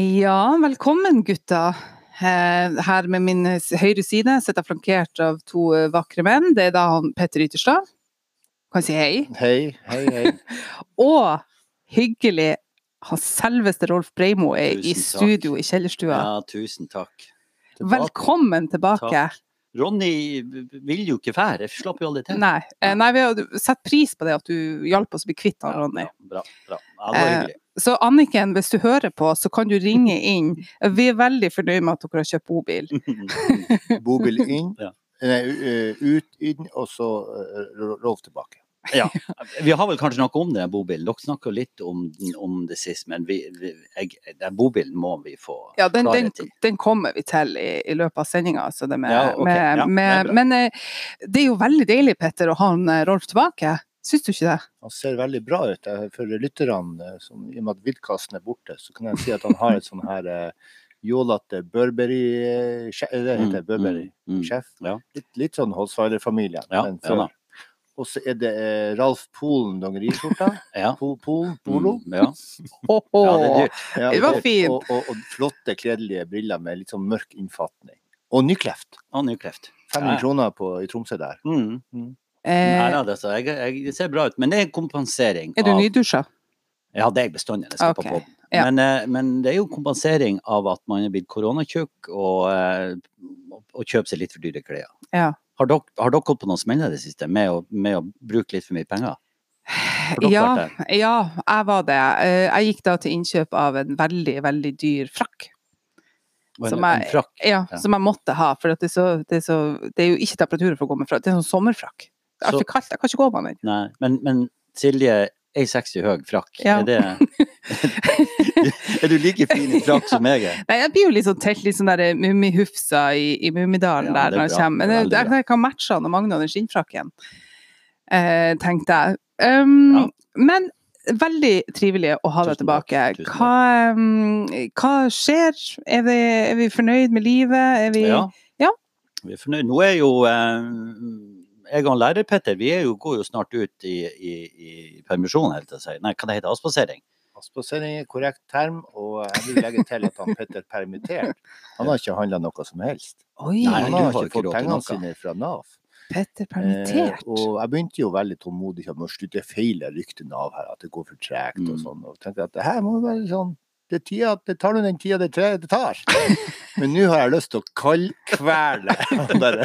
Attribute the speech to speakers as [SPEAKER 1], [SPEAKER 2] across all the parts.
[SPEAKER 1] Ja, velkommen gutta. Eh, Her med min høyre side sitter jeg flankert av to eh, vakre menn. Det er da han Petter Ytterstad. Kan si hei.
[SPEAKER 2] Hei, hei, hei.
[SPEAKER 1] Og hyggelig, han selveste Rolf Breimo er i studio i kjellerstua.
[SPEAKER 3] Ja, tusen takk.
[SPEAKER 1] Velkommen tilbake.
[SPEAKER 3] Takk. Ronny vil jo ikke fære, jeg slapp jo aldri til.
[SPEAKER 1] Nei, eh, nei, vi har sett pris på det at du hjalp oss å bli kvitt han, Ronny.
[SPEAKER 3] ja, bra, bra. Ja, det var
[SPEAKER 1] Eh,
[SPEAKER 3] hyggelig.
[SPEAKER 1] Så Anniken, hvis du hører på, så kan du ringe inn. Vi er veldig fornøyd med at dere har kjøpt bobil.
[SPEAKER 2] Bobil inn,
[SPEAKER 3] Ja.
[SPEAKER 2] nei, ut, inn, og så Rolf tilbake.
[SPEAKER 3] Ja. Vi har vel kanskje noe om den bobilen. Dere snakka litt om, om det sist, men vi, vi, jeg, den bobilen må vi få
[SPEAKER 1] Ja, den, den, den kommer vi til i, i løpet av sendinga. Altså
[SPEAKER 3] Ja,
[SPEAKER 1] okay.
[SPEAKER 3] Ja, det
[SPEAKER 1] med,
[SPEAKER 3] bra.
[SPEAKER 1] men eh, det er jo veldig deilig, Petter, å ha en eh, Rolf tilbake. Syns du ikke det?
[SPEAKER 2] Han ser veldig bra ut. For lytterne, eh, som, i og med at vidkassen er borte, så kan jeg si at han har et sånn her jålete Burberry-sjef. Det heter Burberry.
[SPEAKER 3] Mm, mm,
[SPEAKER 2] mm.
[SPEAKER 3] Ja.
[SPEAKER 2] Litt, litt sånn Holsweiler-familien.
[SPEAKER 3] Ja,
[SPEAKER 2] men
[SPEAKER 3] ja da.
[SPEAKER 2] Og så er det eh, Ralf Polen dongeriskjorta.
[SPEAKER 3] Ja.
[SPEAKER 2] Po, Polen, polo.
[SPEAKER 3] Mm, ja.
[SPEAKER 1] Oh, oh.
[SPEAKER 3] ja, det er.
[SPEAKER 2] Ja,
[SPEAKER 1] Det var fint.
[SPEAKER 2] Og, og, og flotte, kledelige briller med litt sånn mørk innfatning. Og nykleft.
[SPEAKER 3] Og nykleft.
[SPEAKER 2] 500
[SPEAKER 3] Ja.
[SPEAKER 2] kroner på, i Tromsø der.
[SPEAKER 3] Mm.
[SPEAKER 1] Eh,
[SPEAKER 3] Nei, det, jeg, jeg, det ser bra ut, men det er en kompensering
[SPEAKER 1] er du
[SPEAKER 3] av
[SPEAKER 1] nydusja?
[SPEAKER 3] Ja, det er jeg bestandig når jeg skal
[SPEAKER 1] okay.
[SPEAKER 3] på
[SPEAKER 1] ja.
[SPEAKER 3] Men, eh, men det er jo kompensering av at man er blitt koronatjukk og, eh, og, kjøper seg litt for dyre klær.
[SPEAKER 1] Ja.
[SPEAKER 3] Har dere, har dere gått på noen smeller i det siste med å, med å bruke litt for mye penger?
[SPEAKER 1] Ja, ja, jeg var det. Eh, Jeg gikk da til innkjøp av en veldig, veldig dyr frakk.
[SPEAKER 3] En,
[SPEAKER 1] Som
[SPEAKER 3] en
[SPEAKER 1] jeg,
[SPEAKER 3] frakk?
[SPEAKER 1] ja,
[SPEAKER 3] Ja.
[SPEAKER 1] som jeg måtte ha, for det, er så, det, er så, det er jo ikke temperaturer for å gå med frakk. Det er sånn sommerfrakk. Det er altfor kaldt, jeg kan ikke gå med den.
[SPEAKER 3] Men, men Silje, 1,60 høy frakk,
[SPEAKER 1] Ja.
[SPEAKER 3] er det Er du like fin i frakk som jeg er?
[SPEAKER 1] Nei, jeg blir jo litt sånn telt, litt sånn der Mummihufsa i, i Mummidalen
[SPEAKER 3] Ja,
[SPEAKER 1] der
[SPEAKER 3] er
[SPEAKER 1] når jeg kommer. Men jeg, jeg, kan matche han og Magne og den skinnfrakken, eh, tenkte jeg. Um,
[SPEAKER 3] Ja.
[SPEAKER 1] Men veldig trivelig å ha deg tilbake. Hva, um, hva skjer? Er vi, er vi fornøyd med livet? Er vi
[SPEAKER 3] Ja.
[SPEAKER 1] Ja.
[SPEAKER 3] Vi er fornøyd. Nå er jo eh, jeg og lærer Petter, vi er jo, går jo snart ut i, i, i permisjon, helt til å si. Nei, hva det heter avspasering?
[SPEAKER 2] Avspasering er korrekt term, og jeg vil legge til at han Petter er permittert. Han har ikke handla noe som helst.
[SPEAKER 1] Oi,
[SPEAKER 3] Nei,
[SPEAKER 2] Han har
[SPEAKER 3] har
[SPEAKER 2] ikke fått pengene sine fra Nav.
[SPEAKER 1] Petter
[SPEAKER 2] Eh,
[SPEAKER 1] permittert.
[SPEAKER 2] og jeg begynte jo veldig tålmodig med å slutte feile ryktet Nav her, at det går for tregt og
[SPEAKER 3] Mm.
[SPEAKER 2] sånn. Og tenkte at det her må være sånn det, tida, det tar nå den tida det, tre- det tar. Men nå har jeg lyst til å kaldkvele han der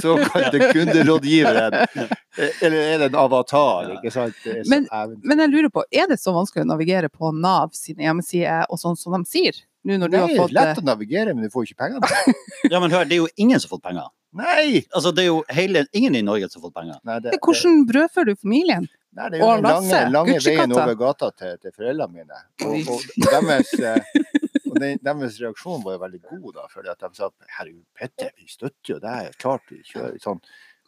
[SPEAKER 2] såkalte kunderådgiveren. Eh, Eller er det en avatar, ikke sant? Det er
[SPEAKER 1] Men- Men jeg lurer på, er det så vanskelig å navigere på Nav sine hjemmesider og sånn som de sier? Nå når du
[SPEAKER 2] Nei,
[SPEAKER 1] har fått
[SPEAKER 2] lett
[SPEAKER 1] eh,
[SPEAKER 2] å navigere, men du får ikke penger.
[SPEAKER 3] Ja, men hør, det er jo ingen som har fått penger.
[SPEAKER 2] Nei!
[SPEAKER 3] Altså, det er jo hele, ingen i Norge som har fått penger.
[SPEAKER 2] Nei, det,
[SPEAKER 1] det, Hvordan brødfører du familien?
[SPEAKER 2] Nei, det er jo den lange, lange veien over gata til, til foreldrene mine. Og, og deres, eh, og den, deres reaksjon var jo veldig god, da. For de sa herregud, Petter, vi støtter jo deg, klart vi kjører sånn.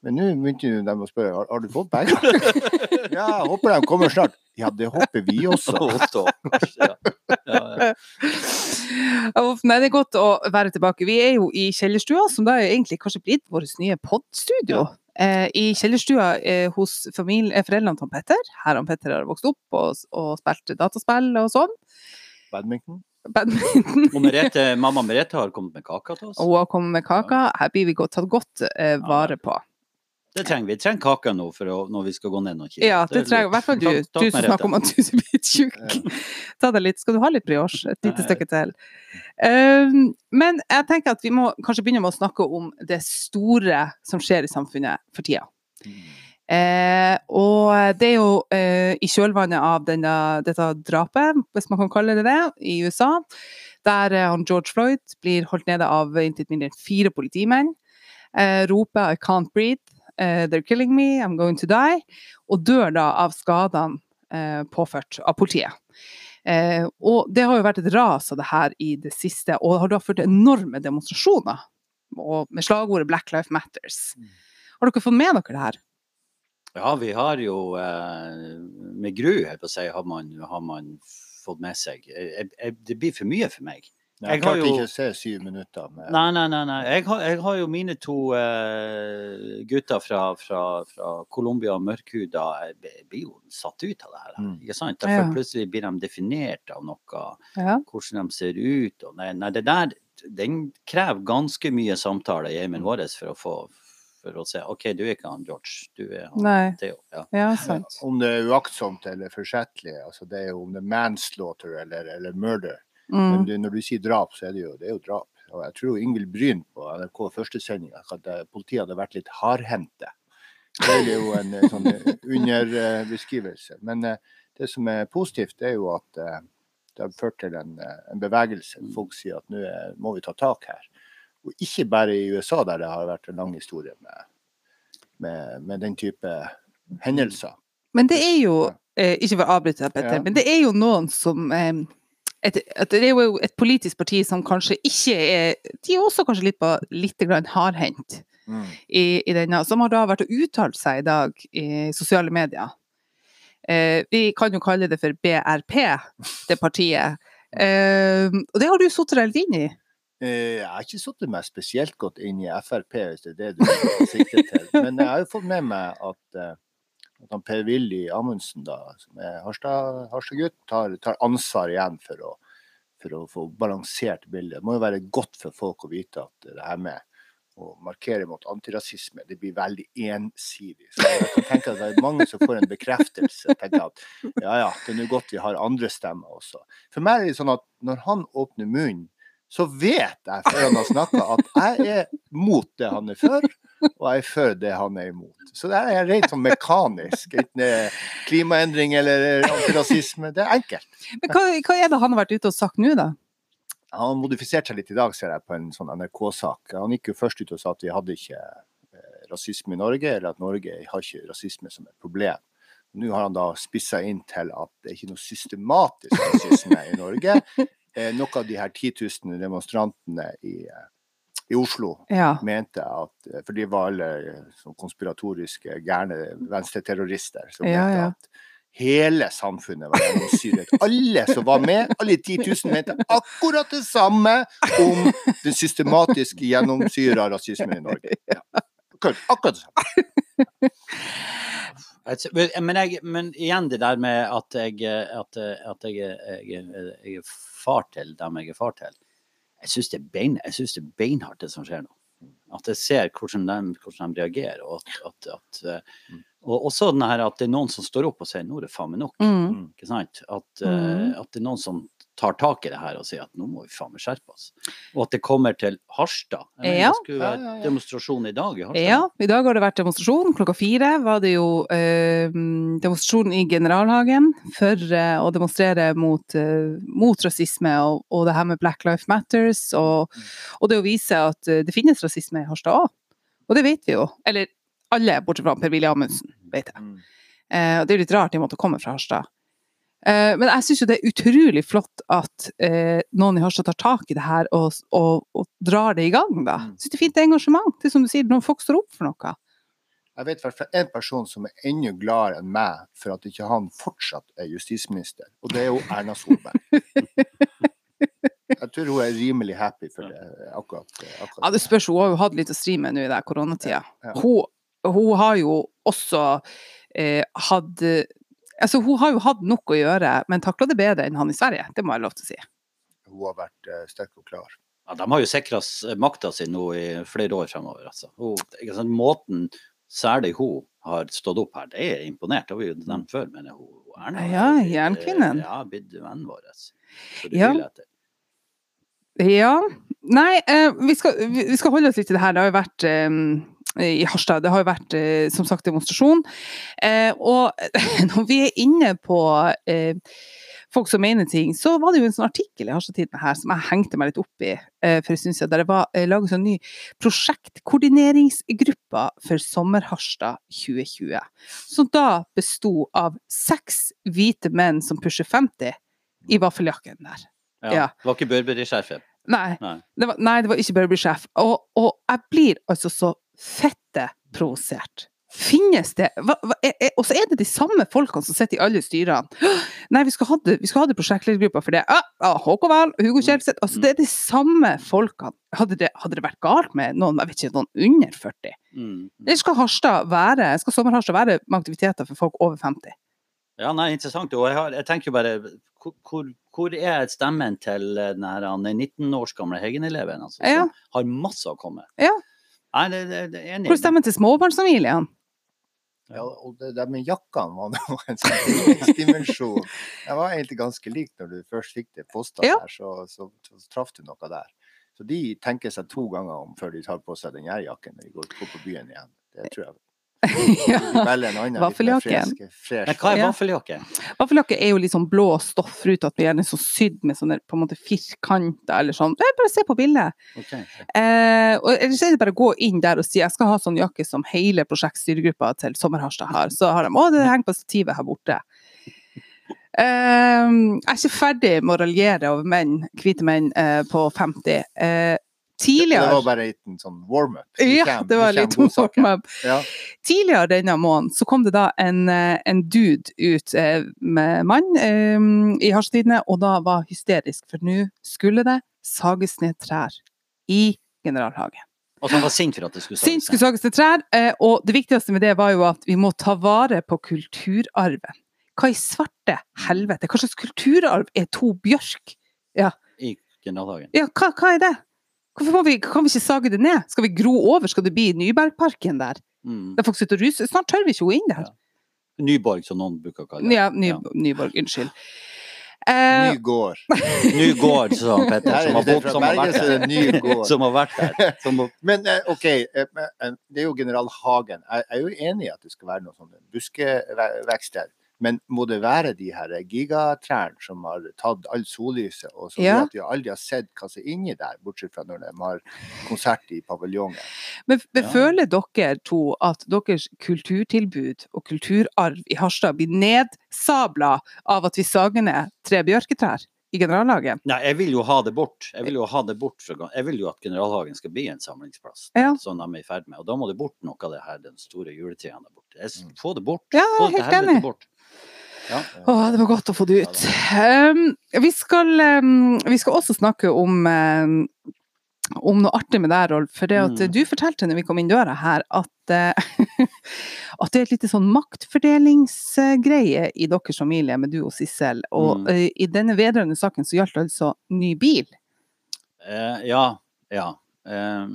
[SPEAKER 2] Men nå begynte de å spørre har, har du fått penger. ja, håper de kommer snart. Ja, det håper vi også.
[SPEAKER 3] Ja. Ja, ja.
[SPEAKER 1] Nei, det er godt å være tilbake. Vi er jo i kjellerstua, som da egentlig kanskje blitt vårt nye podstudio. Eh, I kjellerstua eh, hos familie, eh, foreldrene til Petter. Her han Petter har vokst opp og, og spilt dataspill og sånn.
[SPEAKER 2] Badminton.
[SPEAKER 1] Badminton.
[SPEAKER 3] Og Merete, mamma Merete har kommet med kaka til oss.
[SPEAKER 1] Og hun har kommet med kaka. Her blir vi godt, tatt godt eh, vare på.
[SPEAKER 3] Det trenger vi. Vi trenger kake nå å, når vi skal gå ned noen kilo.
[SPEAKER 1] Ja, det
[SPEAKER 3] det
[SPEAKER 1] trenger i hvert fall du.
[SPEAKER 3] Ta, ta
[SPEAKER 1] Du som snakker om at du er blitt tjukk. Ta deg litt. Skal du ha litt brioche? Et lite stykke til. Um, men jeg tenker at vi må kanskje begynne med å snakke om det store som skjer i samfunnet for tida. Eh, og det er jo eh, i kjølvannet av denne, dette drapet, hvis man kan kalle det det, i USA, der eh, han George Floyd blir holdt nede av intet mindre enn fire politimenn, eh, roper 'I can't breathe', 'they're killing me', 'I'm going to die', og dør da av skadene eh, påført av politiet. Eh, og det har jo vært et ras av det her i det siste, og har da ført til enorme demonstrasjoner, og med slagordet 'Black Life Matters'. Har dere fått med dere det her?
[SPEAKER 3] Ja, vi har jo eh, med gru, jeg på å si, har man, har man fått med seg. Jeg, jeg, det blir for mye for meg.
[SPEAKER 2] Jeg klarte
[SPEAKER 3] jo-
[SPEAKER 2] ikke å se syv minutter. Med,
[SPEAKER 3] Nei, nei, nei. nei. Jeg, har, jeg har jo mine to uh, gutter fra, fra, fra Colombia og mørkhuda jeg blir jo satt ut av det her.
[SPEAKER 2] Mm.
[SPEAKER 3] Ikke sant? Derfor
[SPEAKER 1] Ja.
[SPEAKER 3] plutselig blir de definert av noe,
[SPEAKER 1] Ja.
[SPEAKER 3] hvordan de ser ut. Og nei, nei, det der den krever ganske mye samtale i heimen vår for å få for å se OK, du er ikke han George, du er han
[SPEAKER 1] Nei.
[SPEAKER 3] Theo. Ja.
[SPEAKER 1] Ja, sant.
[SPEAKER 2] Om det er uaktsomt eller forsettlig, altså det er jo om det er manslaughter eller, eller murder. Men
[SPEAKER 1] Mm.
[SPEAKER 2] du, når du sier drap, så er det jo, det er jo drap. Og jeg tror Ingvild Bryn på NRK førstesendinga at eh, politiet hadde vært litt hardhendte. Det er jo en eh, sånn underbeskrivelse. Men eh, det som er positivt, det er jo at eh, det har ført til en, eh, en bevegelse. Folk sier at nå må vi ta tak her. Og ikke bare i USA, der det har vært en lang historie med, med, med den type hendelser.
[SPEAKER 1] Men det er jo eh, Ikke for å avbryte deg, Petter,
[SPEAKER 2] Ja.
[SPEAKER 1] men det er jo noen som eh, et, Det er jo et politisk parti som kanskje ikke er De er også kanskje litt, på, litt grann hardhendt
[SPEAKER 2] Mm.
[SPEAKER 1] i, i denne, som har da vært og uttalt seg i dag i sosiale medier. Eh, vi kan jo kalle det for BRP, det partiet. Eh, og det har du satt deg litt inn i.
[SPEAKER 2] Eh, Jeg har ikke satt meg spesielt godt inn i Frp, hvis det er det du sikter til. Men jeg har jo fått med meg at, eh, at han Per-Willy Amundsen, da, som er Harstad- Harstad-gutt, tar, tar ansvar igjen for å, for å få balansert bildet. Det må jo være godt for folk å vite at det her med å markere mot antirasisme, det blir veldig ensidig. Så jeg kan tenke at det er mange som får en bekreftelse. tenker at ja ja, det er nå godt vi har andre stemmer også. For meg er det sånn at når han åpner munnen, så vet jeg før han har snakka at jeg er mot det han er for, og jeg er for det han er imot. Så det er rent sånn mekanisk. Enten klimaendring eller antirasisme. Det er enkelt.
[SPEAKER 1] Men hva, hva er det han har vært ute og sagt nå, da?
[SPEAKER 2] Han har modifisert seg litt i dag, ser jeg, på en sånn NRK-sak. Han gikk jo først ut og sa at vi hadde ikke eh, rasisme i Norge, eller at Norge har ikke rasisme som et problem. Nå har han da spissa inn til at det er ikke noe systematisk rasisme i Norge. Eh, noe av de her 10 000 demonstrantene i, eh, i Oslo
[SPEAKER 1] Ja.
[SPEAKER 2] mente at eh, For de var alle sånn konspiratoriske, gærne venstreterrorister. Som
[SPEAKER 1] Ja,
[SPEAKER 2] mente at hele samfunnet var gjennomsyret. Alle som var med, alle 10 000 mente akkurat det samme om den systematiske gjennomsyra rasismen i Norge. Ja. Akkurat det samme.
[SPEAKER 3] Men, jeg, men igjen det der med at jeg, at, at jeg, jeg, jeg er far til dem jeg er far til. Jeg syns det, bein, det er beinhardt det som skjer nå. At jeg ser hvordan de, hvordan de reagerer. Og, at, at, at, og også den her at det er noen som står opp og sier nå er det faen meg nok.
[SPEAKER 1] Mm.
[SPEAKER 3] Ikke sant? At,
[SPEAKER 1] Mm.
[SPEAKER 3] at det er noen som tar tak i det her og sier at nå må vi faen meg skjerpe oss. Og at det kommer til Harstad. Mener,
[SPEAKER 1] Ja.
[SPEAKER 3] Det skulle være demonstrasjon i dag i Harstad.
[SPEAKER 1] Ja, i dag har det vært demonstrasjon. Klokka fire var det jo eh, demonstrasjon i Generalhagen for eh, å demonstrere mot, eh, mot rasisme og, og det her med Black Life Matters, og, og det å vise at eh, det finnes rasisme i Harstad òg. Og det vet vi jo. Eller alle, bortsett fra Per-Willy Amundsen, vet jeg.
[SPEAKER 2] Mm.
[SPEAKER 1] Eh, og det er jo litt rart de måtte komme fra Harstad. Eh, men jeg syns jo det er utrolig flott at eh, noen i Harstad tar tak i det her og, og, og drar det i gang, da.
[SPEAKER 2] Mm.
[SPEAKER 1] Syns det er fint engasjement. Det er som du sier, noen folk står opp for noe.
[SPEAKER 2] Jeg vet i en person som er enda gladere enn meg for at ikke han fortsatt er justisminister, og det er jo Erna Solberg. Jeg tror hun er rimelig happy for det. akkurat. akkurat.
[SPEAKER 1] Ja, det spørs, hun har jo hatt litt å stri med nå i den koronatida. Hun, hun har jo også eh, hatt Altså, hun har jo hatt nok å gjøre, men takla det bedre enn han i Sverige. Det må jeg lov til å si.
[SPEAKER 2] Hun har vært uh, sterk og klar.
[SPEAKER 3] Ja, de har jo sikra makta si nå i flere år fremover. Altså. Hun, måten særlig hun har stått opp her, det er imponert. Det har vi jo nevnt før, men hun Erna
[SPEAKER 1] Ja,
[SPEAKER 3] er
[SPEAKER 1] jernkvinnen.
[SPEAKER 3] Ja, blitt vennen vår. Så det
[SPEAKER 1] Ja. Ja. Nei, eh, vi, skal, vi vi skal holde oss litt til det her. Det har jo vært eh, i Harstad. Det har jo vært, eh, som sagt, demonstrasjon. Eh, og når vi er inne på eh, folk som mener ting, så var det jo en sånn artikkel i Harstad-tiden her som jeg hengte meg litt opp i for en stund siden, der det var laget sånn ny prosjektkoordineringsgruppe for Sommer-Harstad 2020. Som da besto av seks hvite menn som pusher 50 i vaffeljakken der.
[SPEAKER 3] Ja.
[SPEAKER 1] Ja.
[SPEAKER 3] Det var ikke Børber i skjerfet?
[SPEAKER 1] Nei,
[SPEAKER 3] Nei.
[SPEAKER 1] det var, nei, det var ikke Burberry-sjef. Og, og jeg blir altså så fette provosert Finnes det Og så er det de samme folkene som sitter i alle styrene. Nei, vi skal ha det, vi skal ha det prosjektledergruppa for det. Ah, ah, Håkon Wahl, Hugo Kjelseth. Altså, det er de samme folkene. Hadde det, hadde det vært galt med noen, jeg vet ikke, noen under 40?
[SPEAKER 3] Mm.
[SPEAKER 1] Eller skal Harstad være, skal Sommer-Harstad være med aktiviteter for folk over 50?
[SPEAKER 3] Ja, nei, interessant. Og jeg, har, jeg tenker jo bare hvor, hvor, er stemmen til eh, den her er 19 års gamle Heggen-eleven, altså,
[SPEAKER 1] Ja.
[SPEAKER 3] som har masse å komme med?
[SPEAKER 1] Ja.
[SPEAKER 3] Nei, det, det, det er enig.
[SPEAKER 1] Hvor stemmer til småbarnsfamiliene?
[SPEAKER 2] Ja, og det der med jakkene var nå en sånn dimensjon. Jeg var egentlig ganske lik når du først fikk det posta
[SPEAKER 1] Ja.
[SPEAKER 2] der, så, så, så traff du noe der. Så de tenker seg to ganger om før de tar på seg den gjærjakken jakken når de går, går på byen igjen. Det tror jeg.
[SPEAKER 1] Ja.
[SPEAKER 2] fresh.
[SPEAKER 3] Men hva er
[SPEAKER 1] Ja.
[SPEAKER 3] vaffeljakke?
[SPEAKER 1] Vaffeljakke er jo litt sånn blå rundt at vi gjerne er så sydd med sånne på en måte firkanter eller sånn. Bare se på bildet.
[SPEAKER 3] Ok.
[SPEAKER 1] Eh, og ellers er det bare å gå inn der og si jeg skal ha sånn jakke som hele prosjektstyregruppa til Sommer-Harstad har. Så har de å, det henger på stativet her borte. Eh, jeg er ikke ferdig med å raljere over menn, hvite menn eh, på 50. Eh,
[SPEAKER 2] Det var bare en sånn warm-up.
[SPEAKER 1] Ja, det var litt warm-up.
[SPEAKER 2] Ja.
[SPEAKER 1] Tidligere denne måneden så kom det da en, eh, en dude ut eh, med mann um, i Harstadtidene, og da var hysterisk, for nå skulle det sages ned trær i Generalhagen.
[SPEAKER 3] Og så han var sint for at det skulle
[SPEAKER 1] Sint skulle sages ned trær, og det viktigste med det var jo at vi må ta vare på kulturarven. Hva i svarte helvete? Hva slags kulturarv er to bjørk?
[SPEAKER 3] i Generalhagen.
[SPEAKER 1] Ja, hva, hva er det? Hvorfor må vi, kan vi ikke sage det ned? Skal vi gro over? Skal det bli Nybergparken der?
[SPEAKER 3] Mm.
[SPEAKER 1] Der folk sitter og ruser? Snart tør vi ikke gå inn der.
[SPEAKER 3] Ja. Nyborg, som noen bruker å kalle det.
[SPEAKER 1] Ja, Ny,
[SPEAKER 3] Ja.
[SPEAKER 1] Nyborg, unnskyld. Uh,
[SPEAKER 2] Ny gård.
[SPEAKER 3] Nygård, sa Petter, som har, bodd, som har
[SPEAKER 2] er
[SPEAKER 3] der. Som har vært der. Som har,
[SPEAKER 2] Men eh, OK, eh, men, det er jo General Hagen. Jeg er jo enig i at det skal være noe sånt buskevekst buskevekster. Men må det være de her gigatrærne som har tatt all sollyset, og som
[SPEAKER 1] Ja.
[SPEAKER 2] gjør at vi aldri har sett hva som er inni der, bortsett fra når de har konsert i paviljongen?
[SPEAKER 1] men, men
[SPEAKER 3] Ja.
[SPEAKER 1] føler dere to at deres kulturtilbud og kulturarv i Harstad blir nedsabla av at vi sager ned tre bjørketrær i Generalhagen?
[SPEAKER 3] nei, jeg vil jo ha det bort. Jeg vil jo ha det bort. fra- Jeg vil jo at Generalhagen skal bli en samlingsplass.
[SPEAKER 1] Ja.
[SPEAKER 3] Sånn de er i ferd med. Og da må det bort noe av det her, den store juletreene der borte. Jeg
[SPEAKER 2] Mm.
[SPEAKER 3] Få det bort.
[SPEAKER 1] Ja,
[SPEAKER 3] Få det
[SPEAKER 1] helt enig.
[SPEAKER 3] bort. Ja.
[SPEAKER 1] Å, det var godt å få det ut. Um, vi, skal, um, vi skal også snakke om um, om noe artig med deg, Rolf. For det at
[SPEAKER 3] Mm.
[SPEAKER 1] du fortalte når vi kom inn døra her, at, eh, at det er et lite sånn maktfordelingsgreie i deres familie med du og Sissel. Og
[SPEAKER 3] Mm.
[SPEAKER 1] eh, i denne vedrørende saken så gjaldt det altså ny bil.
[SPEAKER 3] Eh, ja. Ja. Eh,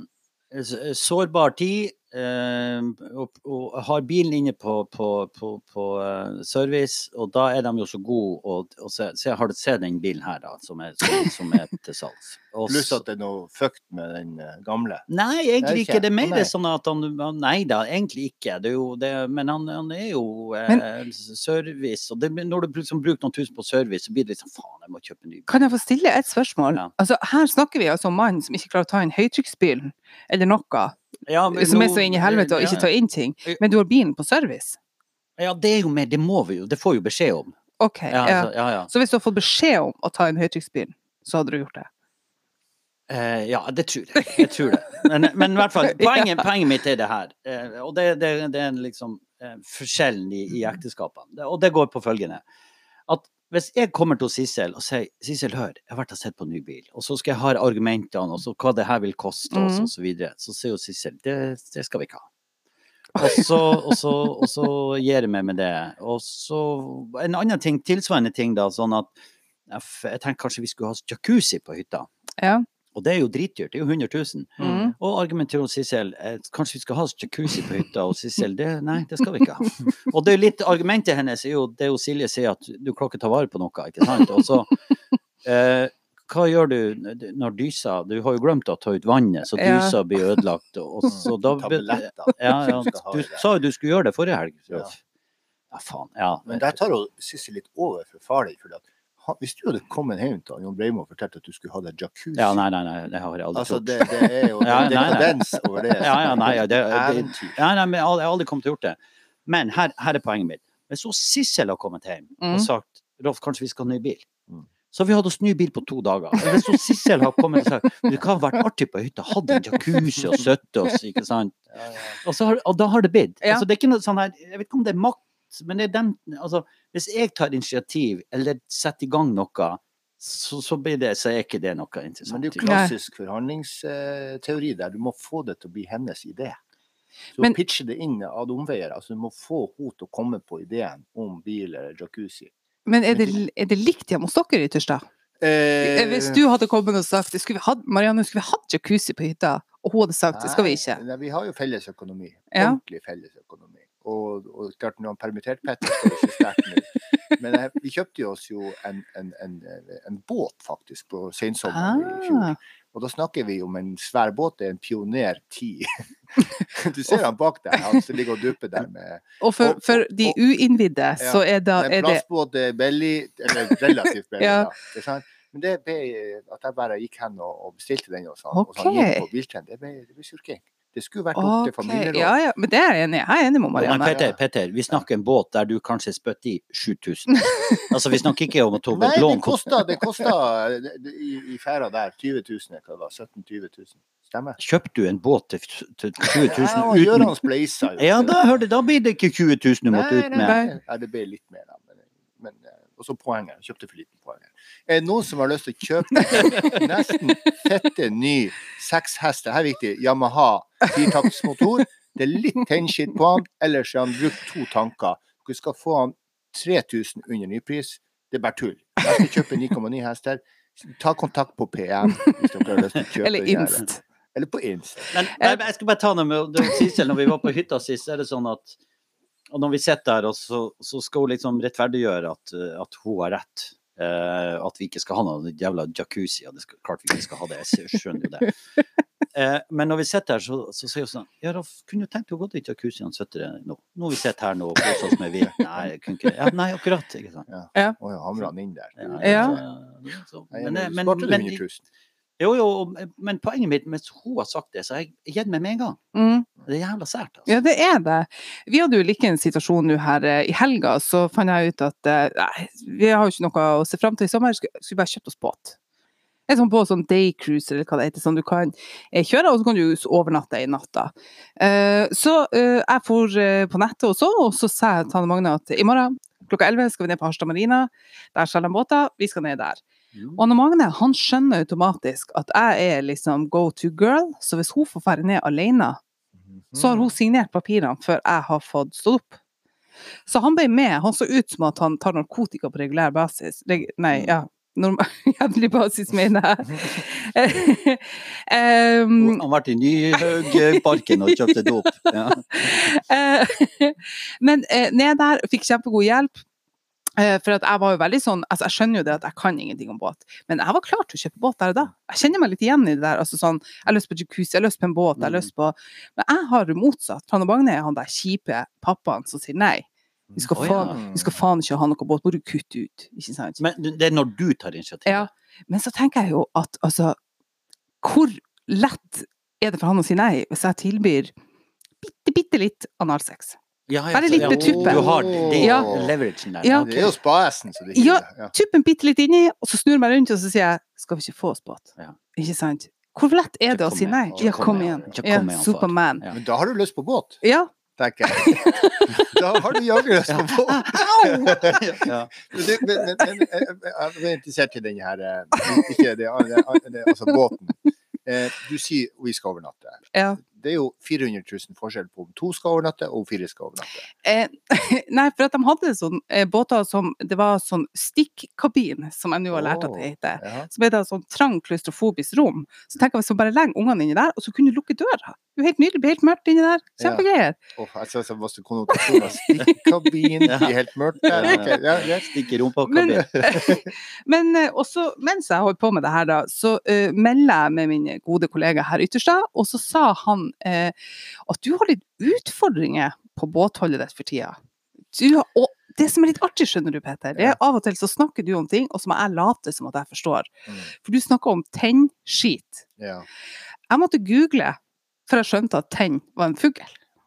[SPEAKER 3] sårbar tid. Eh, og, og har bilen inne på, på, på, på eh, service, og da er de jo så gode å å se, se, Har du sett den bilen her, da, som er, som, som er til salgs? Og
[SPEAKER 2] Pluss at det er noe fucked med den eh, gamle.
[SPEAKER 3] Nei, egentlig
[SPEAKER 2] ikke.
[SPEAKER 3] Det er mer
[SPEAKER 2] nei.
[SPEAKER 3] sånn at han Nei da, egentlig ikke. Det er jo det, men han, han er jo eh, service. Og det, når du liksom bruker noen tusen på service, så blir det liksom faen, jeg må kjøpe en ny bil.
[SPEAKER 1] Kan jeg få stille et spørsmål?
[SPEAKER 3] Ja.
[SPEAKER 1] Altså, her snakker vi altså om mannen som ikke klarer å ta inn høytrykksspylen, eller noe,
[SPEAKER 3] Ja, men
[SPEAKER 1] som er så inn i helvete og ikke tar inn ting. Men du har bilen på service?
[SPEAKER 3] Ja, det er jo mer, det må vi jo. Det får vi jo beskjed om.
[SPEAKER 1] OK.
[SPEAKER 3] Ja,
[SPEAKER 1] ja.
[SPEAKER 3] altså, ja, ja.
[SPEAKER 1] Så hvis du har fått beskjed om å ta inn høytrykksspylen, så hadde du gjort det?
[SPEAKER 3] Eh, ja, det tror jeg. Jeg tror det. Men, men i hvert fall, poenget, poenget mitt er det her. Eh, og det, det, det er liksom eh, forskjellen i, i ekteskapene. Og det går på følgende. At hvis jeg kommer til Sissel og sier Sissel, hør, jeg har vært og sett på ny bil, og så skal jeg ha argumentene, og så hva det her vil koste
[SPEAKER 1] Mhm.
[SPEAKER 3] og så videre, så sier jo Sissel det, det skal vi ikke ha. Og så, og, så, og så gir jeg meg med det. Og så en annen ting, tilsvarende ting, da, sånn at jeg, jeg tenker kanskje vi skulle ha jacuzzi på hytta.
[SPEAKER 1] Ja.
[SPEAKER 3] Og det er jo dritdyrt, det er jo 100 000.
[SPEAKER 1] Mm.
[SPEAKER 3] Og argumenterer hos Sissel eh, kanskje vi skal ha jacuzzi på hytta, og Sissel det, nei, det skal vi ikke ha. Og det er litt, argumentet hennes er jo det jo Silje sier, at du klarer ikke ta vare på noe, ikke sant. Og så eh, hva gjør du når dysa Du har jo glemt å ta ut vannet, så
[SPEAKER 1] Ja.
[SPEAKER 3] blir ødelagt. Og så da
[SPEAKER 2] Tabletter.
[SPEAKER 3] ja, ja, Du sa jo du skulle gjøre det forrige helg.
[SPEAKER 2] Ja.
[SPEAKER 3] Ja, faen. Ja.
[SPEAKER 2] Men der tar Sissel litt over for far din. Hvis du hadde kommet hjem til Jon Breimo og fortalt at du skulle ha deg jacuzzi
[SPEAKER 3] ja, nei, nei, nei, det har jeg aldri
[SPEAKER 2] Altså,
[SPEAKER 3] trodd.
[SPEAKER 2] det, det er jo
[SPEAKER 3] Ja,
[SPEAKER 2] en dekadens over det.
[SPEAKER 3] Ja, ja, nei, ja, det, det, ja, nei, men jeg har aldri kommet til å gjort det. Men her, her er poenget mitt. Hvis så Sissel har kommet hjem
[SPEAKER 1] Mm.
[SPEAKER 3] og sagt Rolf, kanskje vi skal ha ny bil.
[SPEAKER 2] Mm.
[SPEAKER 3] Så har vi hatt oss ny bil på to dager. Hvis Sissel har kommet og sagt det kan ha vært artig på hytta, hatt en jacuzzi og støtte oss, ikke sant.
[SPEAKER 2] Ja, ja.
[SPEAKER 3] Og, så har, og da har det blitt. Altså, det er ikke noe sånn her, jeg vet ikke om det er makt, men det er den altså, Hvis jeg tar initiativ eller setter i gang noe, så, så, blir det, så er ikke det noe interessant.
[SPEAKER 2] Men det er jo klassisk forhandlingsteori der du må få det til å bli hennes idé. Så
[SPEAKER 1] Men-
[SPEAKER 2] pitche det inn ad omveier. Altså du må få henne til å komme på ideen om bil eller jacuzzi.
[SPEAKER 1] Men er det, er det likt hjemme hos dere, Ytterstad?
[SPEAKER 2] Eh,
[SPEAKER 1] Hvis du hadde kommet og sagt skulle vi hatt, Marianne, skulle vi hatt jacuzzi på hytta? Og hun hadde sagt det skal vi ikke.
[SPEAKER 2] Nei, nei, vi har jo felles økonomi.
[SPEAKER 1] Ja.
[SPEAKER 2] Ordentlig felles økonomi. Og, og klart, når han permitterte Petter, så er det ikke sterkt. Men jeg, vi kjøpte oss jo en, en, en, en båt, faktisk, på sensommeren i fjor.
[SPEAKER 1] Ah,
[SPEAKER 2] Og da snakker vi om en svær båt. Det er en Pioner 10. du ser han bak der, han som ligger og dupper der med
[SPEAKER 1] og for, for de uinnvidde,
[SPEAKER 2] Ja,
[SPEAKER 1] så er, da, er En
[SPEAKER 2] plastbåt er billig, eller relativt billig.
[SPEAKER 1] Ja.
[SPEAKER 2] da. Ikke sant? Men det ble at jeg bare gikk hen og, bestilte den hos han. Og så han gikk på biltrening. Det ble, det ble surking. Det skulle vært opp til familieråd.
[SPEAKER 1] Ja, ja, men det er jeg enig i. Jeg er enig med
[SPEAKER 3] Men
[SPEAKER 1] Marianne.
[SPEAKER 3] Petter, Petter, vi snakker en båt der du kanskje spytter i 7000. Altså, vi snakker ikke om å ta et lån.
[SPEAKER 2] Nei, det kosta det- det- i, i færa der 20 000, hva det var, 17 000-20 000. Stemmer?
[SPEAKER 3] Kjøpte du en båt til, til 20 000
[SPEAKER 2] Ja,
[SPEAKER 3] uten
[SPEAKER 2] Gøran spleisa jo.
[SPEAKER 3] Ja, da, hørte, da blir det ikke 20 000 du måtte
[SPEAKER 2] Nei,
[SPEAKER 3] ut
[SPEAKER 2] nei,
[SPEAKER 3] med.
[SPEAKER 2] nei. Ja, det ble litt mer, da. Men, men, eh, og så poenget. Kjøpte for liten poeng. Er det noen som har lyst til å kjøpe en nesten fette ny sekshester, her er viktig, Yamaha firetaktsmotor? Det er litt tennskitt på han, ellers har han brukt to tanker. Du skal få han 3000 under nypris. Det er bare tull. Jeg skal kjøpe 9,9 hester. Ta kontakt på PM hvis dere har lyst til å kjøpe
[SPEAKER 1] Eller. Inst.
[SPEAKER 2] Eller på Inst.
[SPEAKER 3] Men jeg, jeg skal bare ta noe med Sissel, når vi var på hytta sist, så er det sånn at og når vi sitter der, så, så skal hun liksom rettferdiggjøre at, at hun har rett. Eh, at vi ikke skal ha noe jævla jacuzzi. Og det skal, klart vi ikke skal ha det, jeg skjønner jo det. Eh, men når vi sitter her, så, så sier hun sånn Ja, Raff, kunne du tenkt å gå til jacuzzien der nå. Nå har vi sitter her nå og koser oss med vin. Nei, jeg kunne ikke. Ja, nei, akkurat. Ikke sant.
[SPEAKER 2] Ja.
[SPEAKER 1] Ja.
[SPEAKER 2] ja, hamra han inn der.
[SPEAKER 3] Ja,
[SPEAKER 1] Ja.
[SPEAKER 3] ja, så- men,
[SPEAKER 2] men,
[SPEAKER 3] men, men,
[SPEAKER 2] 100 000?
[SPEAKER 3] Jo, jo, men poenget mitt, mens hun har sagt det, så har jeg gitt meg med en gang.
[SPEAKER 1] Mm.
[SPEAKER 3] Det er jævla sært, altså.
[SPEAKER 1] Ja, det er det. Vi hadde jo like en situasjon nå her eh, i helga, så fant jeg ut at eh, nei, vi har jo ikke noe å se fram til i sommer, skulle bare kjøpt oss båt. En sånn på sånn daycruise eller hva det heter, sånn du kan eh, kjøre, og så kan du overnatte i natta. Eh, så eh, jeg for eh, på nettet og så, og så sa jeg til Hanne Magne at i morgen klokka 11 skal vi ned på Harstad Marina. Der selger de båter, vi skal ned der.
[SPEAKER 3] Mm.
[SPEAKER 1] Og Anne Magne han skjønner automatisk at jeg er liksom go to girl, så hvis hun får dra ned alene, så har hun signert papirene før jeg har fått stått opp. Så han ble med. Han så ut som at han tar narkotika på regulær basis. Nei, ja. Normal, jevnlig basis, mener jeg. um,
[SPEAKER 3] Han har vært i Nyhaugparken og kjøpte dop. Ja.
[SPEAKER 1] Eh, Men eh, ned der fikk kjempegod hjelp. Eh, For at jeg var jo veldig sånn, altså jeg skjønner jo det at jeg kan ingenting om båt, men jeg var klar til å kjøpe båt der og da. Jeg kjenner meg litt igjen i det der. altså sånn, Jeg har lyst på jacuzzi, jeg har lyst på en båt, jeg har
[SPEAKER 3] Mm.
[SPEAKER 1] lyst på Men jeg har jo motsatt. Trane Magne er han der kjipe pappaen som sier nei. Vi skal,
[SPEAKER 3] Å,
[SPEAKER 1] faen,
[SPEAKER 2] ja.
[SPEAKER 1] vi skal faen ikke ha noe båt, må du kutte ut. Ikke sant?
[SPEAKER 3] Men det er når du tar initiativ.
[SPEAKER 1] Ja. Men så tenker jeg jo at altså Hvor lett er det for han å si nei hvis jeg tilbyr bitte, bitte litt analsex?
[SPEAKER 3] Ja,
[SPEAKER 1] Bare litt med tuppen.
[SPEAKER 3] Du har det,
[SPEAKER 1] Ja.
[SPEAKER 3] leveragen der.
[SPEAKER 1] Ja.
[SPEAKER 2] Det er jo spaesen, som
[SPEAKER 1] Ja.
[SPEAKER 2] hiver. Ja.
[SPEAKER 1] tuppen bitte litt inni, og så snur jeg meg rundt og så sier jeg skal vi ikke få oss båt?
[SPEAKER 3] Ja.
[SPEAKER 1] Ikke sant? Hvor lett er det å si nei?
[SPEAKER 2] Ja, kom igjen.
[SPEAKER 3] Ja.
[SPEAKER 1] Superman.
[SPEAKER 3] Ja.
[SPEAKER 2] Men da har du lyst på båt,
[SPEAKER 1] Ja.
[SPEAKER 2] tenker jeg. Da har du jaggu lyst på båt.
[SPEAKER 3] Ja.
[SPEAKER 2] Men, men, men, men jeg jeg er interessert i den her eh, Ikke det, altså båten. Eh, Du sier vi skal overnatte.
[SPEAKER 1] ja.
[SPEAKER 2] Det er jo 400 000 forskjell på om to skal overnatte og om fire skal overnatte.
[SPEAKER 1] Eh, nei, for at de hadde sånn eh, båter som Det var sånn stikkabin, som jeg nå har lært at det heter.
[SPEAKER 2] Ja.
[SPEAKER 1] Som det et sånn trang, klaustrofobisk rom. Så tenker jeg hvis man bare legger ungene inni der, og så kunne du lukke døra. Det er jo helt nydelig, det blir helt mørkt inni der. Kjempegreier.
[SPEAKER 2] Og jeg synes det var så konnotasjon av stikkabin,
[SPEAKER 3] Ja.
[SPEAKER 2] det er helt mørkt der.
[SPEAKER 3] Ja,
[SPEAKER 2] Ok,
[SPEAKER 3] ja.
[SPEAKER 2] ja, greit.
[SPEAKER 3] Stikk i rumpa.
[SPEAKER 1] Men, men eh, også mens jeg holdt på med det her, da, så uh, melder jeg med min gode kollega her Ytterstad, og så sa han eh, at du har litt utfordringer på båtholdet ditt for tida. Du, har- og det som er litt artig, skjønner du, Peter, det er av og til så snakker du om ting, og så må jeg late som at jeg forstår.
[SPEAKER 2] Mm.
[SPEAKER 1] For du snakker om tennskit.
[SPEAKER 2] Ja.
[SPEAKER 1] Jeg måtte google, for jeg skjønte at tenn var en fugl.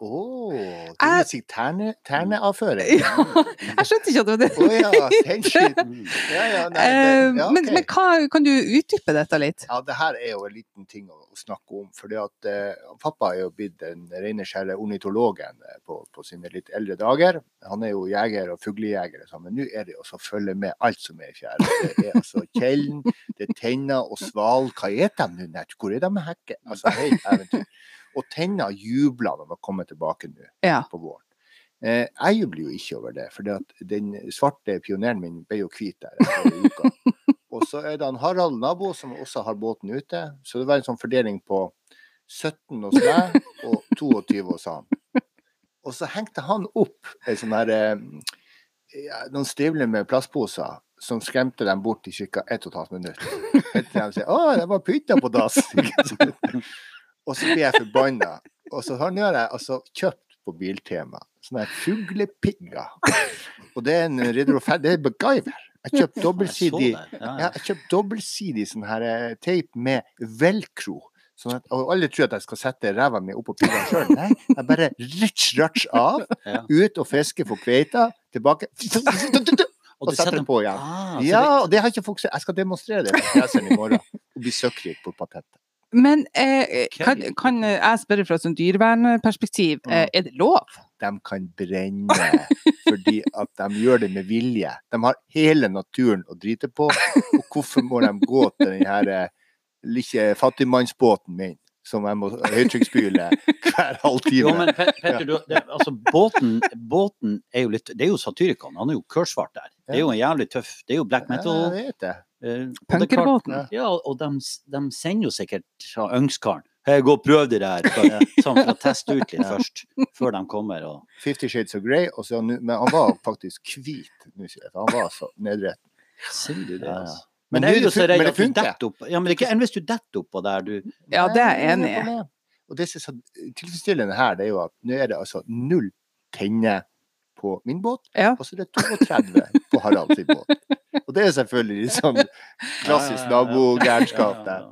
[SPEAKER 2] Åh, oh,
[SPEAKER 1] Jeg
[SPEAKER 2] vil si terne, terneavføring.
[SPEAKER 1] Ja, jeg skjønte ikke at det var det.
[SPEAKER 2] Å ja. Ja, ja, nei, det,
[SPEAKER 1] Eh,
[SPEAKER 2] ja,
[SPEAKER 1] Men, men hva, kan du utdype dette litt?
[SPEAKER 2] Ja, det her er jo en liten ting å, å snakke om. fordi at eh, Pappa er jo blitt den rene skjære ornitologen eh, på, på sine litt eldre dager. Han er jo jeger og fuglejeger, sånn, men nå er det å følge med alt som er i fjæra. Det er altså kjellen, det er tenner og sval. Hva er de nå? Hvor er de med hekken? Altså, helt eventyr. Og tenner jubler når man kommer tilbake nå
[SPEAKER 1] Ja.
[SPEAKER 2] på våren. Eh, jeg jubler jo ikke over det, for den svarte pioneren min ble jo hvit der etter uka. Og så er det han Harald nabo som også har båten ute. Så det var en sånn fordeling på 17 hos meg og 22 hos han. Og så hengte han opp en sånn her, eh, noen stivler med plastposer som skremte dem bort i ca. 1 12 minutter. Til de sier 'Å, det var pynta på dass'. Og så blir jeg forbanna. Og så har jeg altså kjøpt på Biltema sånne fuglepigger. Og det er en Ridder og Ferd, det er MacGyver. Jeg har kjøpt
[SPEAKER 3] Jeg så
[SPEAKER 2] dobbeltsidig.
[SPEAKER 3] Ja,
[SPEAKER 2] dobbeltsidig sånn her eh, teip med velcro. Sånn at, og alle tror at jeg skal sette ræva mi på pigga sjøl. Nei, jeg bare ritsj, ratsj av, ut og fiske for kveita, tilbake og
[SPEAKER 3] og
[SPEAKER 2] setter den på igjen.
[SPEAKER 3] Ah,
[SPEAKER 2] Ja, og det har ikke folk sett. Jeg skal demonstrere det på PC-en i morgen og bli søkkrik på patentet.
[SPEAKER 1] Men eh, kan, kan jeg spørre fra et dyrevernperspektiv, eh, er det lov?
[SPEAKER 2] De kan brenne fordi at de gjør det med vilje. De har hele naturen å drite på. Og hvorfor må de gå til den her eh, lille fattigmannsbåten min, som jeg må høytrykksspyle hver
[SPEAKER 3] Jo, men Petter, du, det, altså, båten, båten er jo litt Det er jo Satyricon, han er jo kørsvart der. Det er jo en jævlig tøff Det er jo black
[SPEAKER 2] Ja,
[SPEAKER 3] metal.
[SPEAKER 2] jeg vet det.
[SPEAKER 3] Eh, er
[SPEAKER 1] Punkerbåten?
[SPEAKER 3] Ja, og de, de sender jo sikkert Øngskaren Hei, gå og prøv det der, bare, sånn for å teste ut litt først, før de kommer. Og,
[SPEAKER 2] Fifty Shades of Grey, og så, men han var faktisk hvit. Han var så nedretten.
[SPEAKER 3] Sier du det,
[SPEAKER 2] Ja, ja.
[SPEAKER 3] altså?
[SPEAKER 2] Men,
[SPEAKER 3] Men det, er
[SPEAKER 2] det men det funker.
[SPEAKER 3] opp Ja, men det er ikke enn hvis du detter oppå der, du
[SPEAKER 1] Ja, det er jeg enig i.
[SPEAKER 2] Og det som er så tilfredsstillende her, det er jo at nå er det altså null tenner på min båt,
[SPEAKER 1] Ja.
[SPEAKER 2] og så er det 32 på Harald sin båt. Og det er selvfølgelig sånn klassisk nabogærenskap der.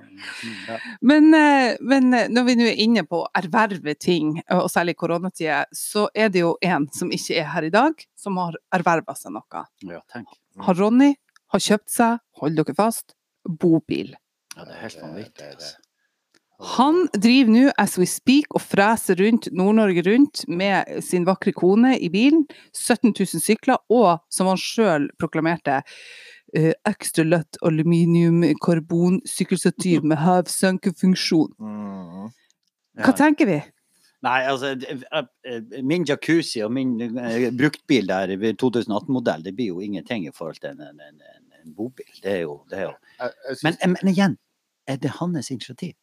[SPEAKER 3] Ja.
[SPEAKER 1] Men, eh, men eh, når vi nå er inne på å erverve ting, og særlig i koronatida, så er det jo en som ikke er her i dag, som har erverva seg noe.
[SPEAKER 3] Ja, tenk.
[SPEAKER 1] Har Ronny har kjøpt seg, hold dere fast, bobil.
[SPEAKER 3] Ja, det er helt vanvittig. Altså.
[SPEAKER 1] Han driver nå as we speak og freser rundt Nord-Norge rundt med sin vakre kone i bilen. 17 000 sykler, og som han sjøl proklamerte, uh, ekstra lett aluminium-karbonsykkelstativ med havsenkefunksjon.
[SPEAKER 2] Mm.
[SPEAKER 1] Hva tenker vi?
[SPEAKER 3] Nei, altså eh, Min jacuzzi og min uh, bruktbil der, 2018-modell, det blir jo ingenting i forhold til en, en, en, en- bobil. Det er jo, det er jo. Men, men igjen, er det hans initiativ?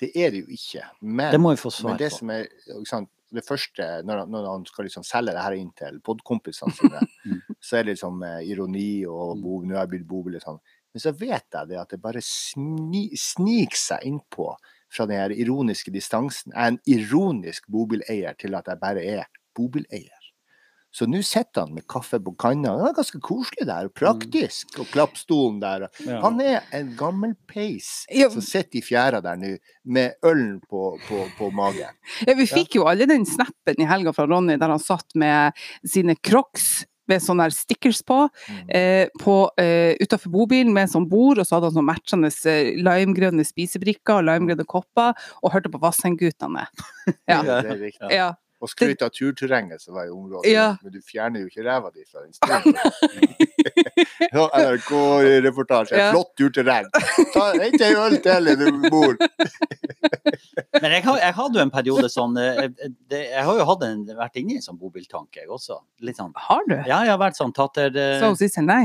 [SPEAKER 2] Det er det jo ikke. Men,
[SPEAKER 3] Det må vi få
[SPEAKER 2] men det som er sant, det første, når, han- når han skal liksom selge det her inn til podkompisene sine,
[SPEAKER 3] Mm.
[SPEAKER 2] så er det liksom eh, ironi og bo, nå har jeg blitt bobil og sånn. Men så vet jeg det at det bare sni, sniker seg innpå fra den her ironiske distansen. Jeg er en ironisk bobileier til at jeg bare er bobileier. Så nå sitter han med kaffe på kanna. Det er ganske koselig der, og praktisk. Og klappstolen der.
[SPEAKER 3] Ja.
[SPEAKER 2] Han er en gammel peis
[SPEAKER 1] Ja.
[SPEAKER 2] som sitter i fjæra der nå, med ølen på, på, på magen.
[SPEAKER 1] Ja, vi fikk jo alle den snappen i helga fra Ronny der han satt med sine crocs med sånne stickers på,
[SPEAKER 2] Mm.
[SPEAKER 1] eh, på eh, utafor bobilen med sånn bord, og så hadde han sånn matchende eh, limegrønne spisebrikker og limegrønne kopper, og hørte på Vassendgutane. Ja.
[SPEAKER 2] Det er riktig.
[SPEAKER 1] ja.
[SPEAKER 2] Og skryt av turterrenget som var i området.
[SPEAKER 1] Ja.
[SPEAKER 2] Men du fjerner jo ikke ræva di fra den. Ja, NRK-reportasje.
[SPEAKER 1] Ja.
[SPEAKER 2] Flott turterreng. Ta ikke ei øl til, du mor.
[SPEAKER 3] Men jeg, har, jeg hadde jo en periode sånn eh, eh, det, Jeg har jo hatt en, vært inne i en sånn bobiltanke, jeg også. Litt sånn
[SPEAKER 1] Har du?
[SPEAKER 3] Ja, jeg har vært sånn tatter Så
[SPEAKER 1] Sa hun Sissel nei?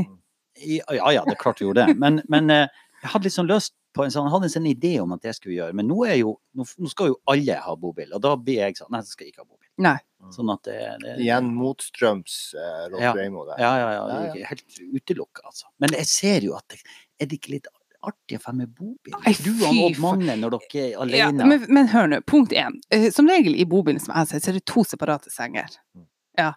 [SPEAKER 3] Ja, ja, det er klart du gjorde det. Men, men eh, jeg hadde liksom løst lyst på en sånn, jeg hadde en sånn idé om at det skulle gjøre. Men nå, er jo, nå, nå skal jo alle ha bobil, og da blir jeg sånn Nei, jeg skal ikke ha bobil.
[SPEAKER 1] Nei.
[SPEAKER 3] Sånn at det, det
[SPEAKER 2] Igjen motstrøms eh, Rolf
[SPEAKER 3] Ja.
[SPEAKER 2] Reimo der.
[SPEAKER 3] Ja, ja, ja. Det
[SPEAKER 2] Ja,
[SPEAKER 3] er helt utelukka, altså. Men jeg ser jo at det, er det ikke litt artig å få med bobil?
[SPEAKER 1] Nei,
[SPEAKER 3] Du og Odd. Magne når dere er
[SPEAKER 1] Ja,
[SPEAKER 3] alene.
[SPEAKER 1] men, men hør nå, punkt én. Eh, Som regel i bobilen som jeg ser, så er det to separate senger.
[SPEAKER 2] Mm.
[SPEAKER 1] Ja.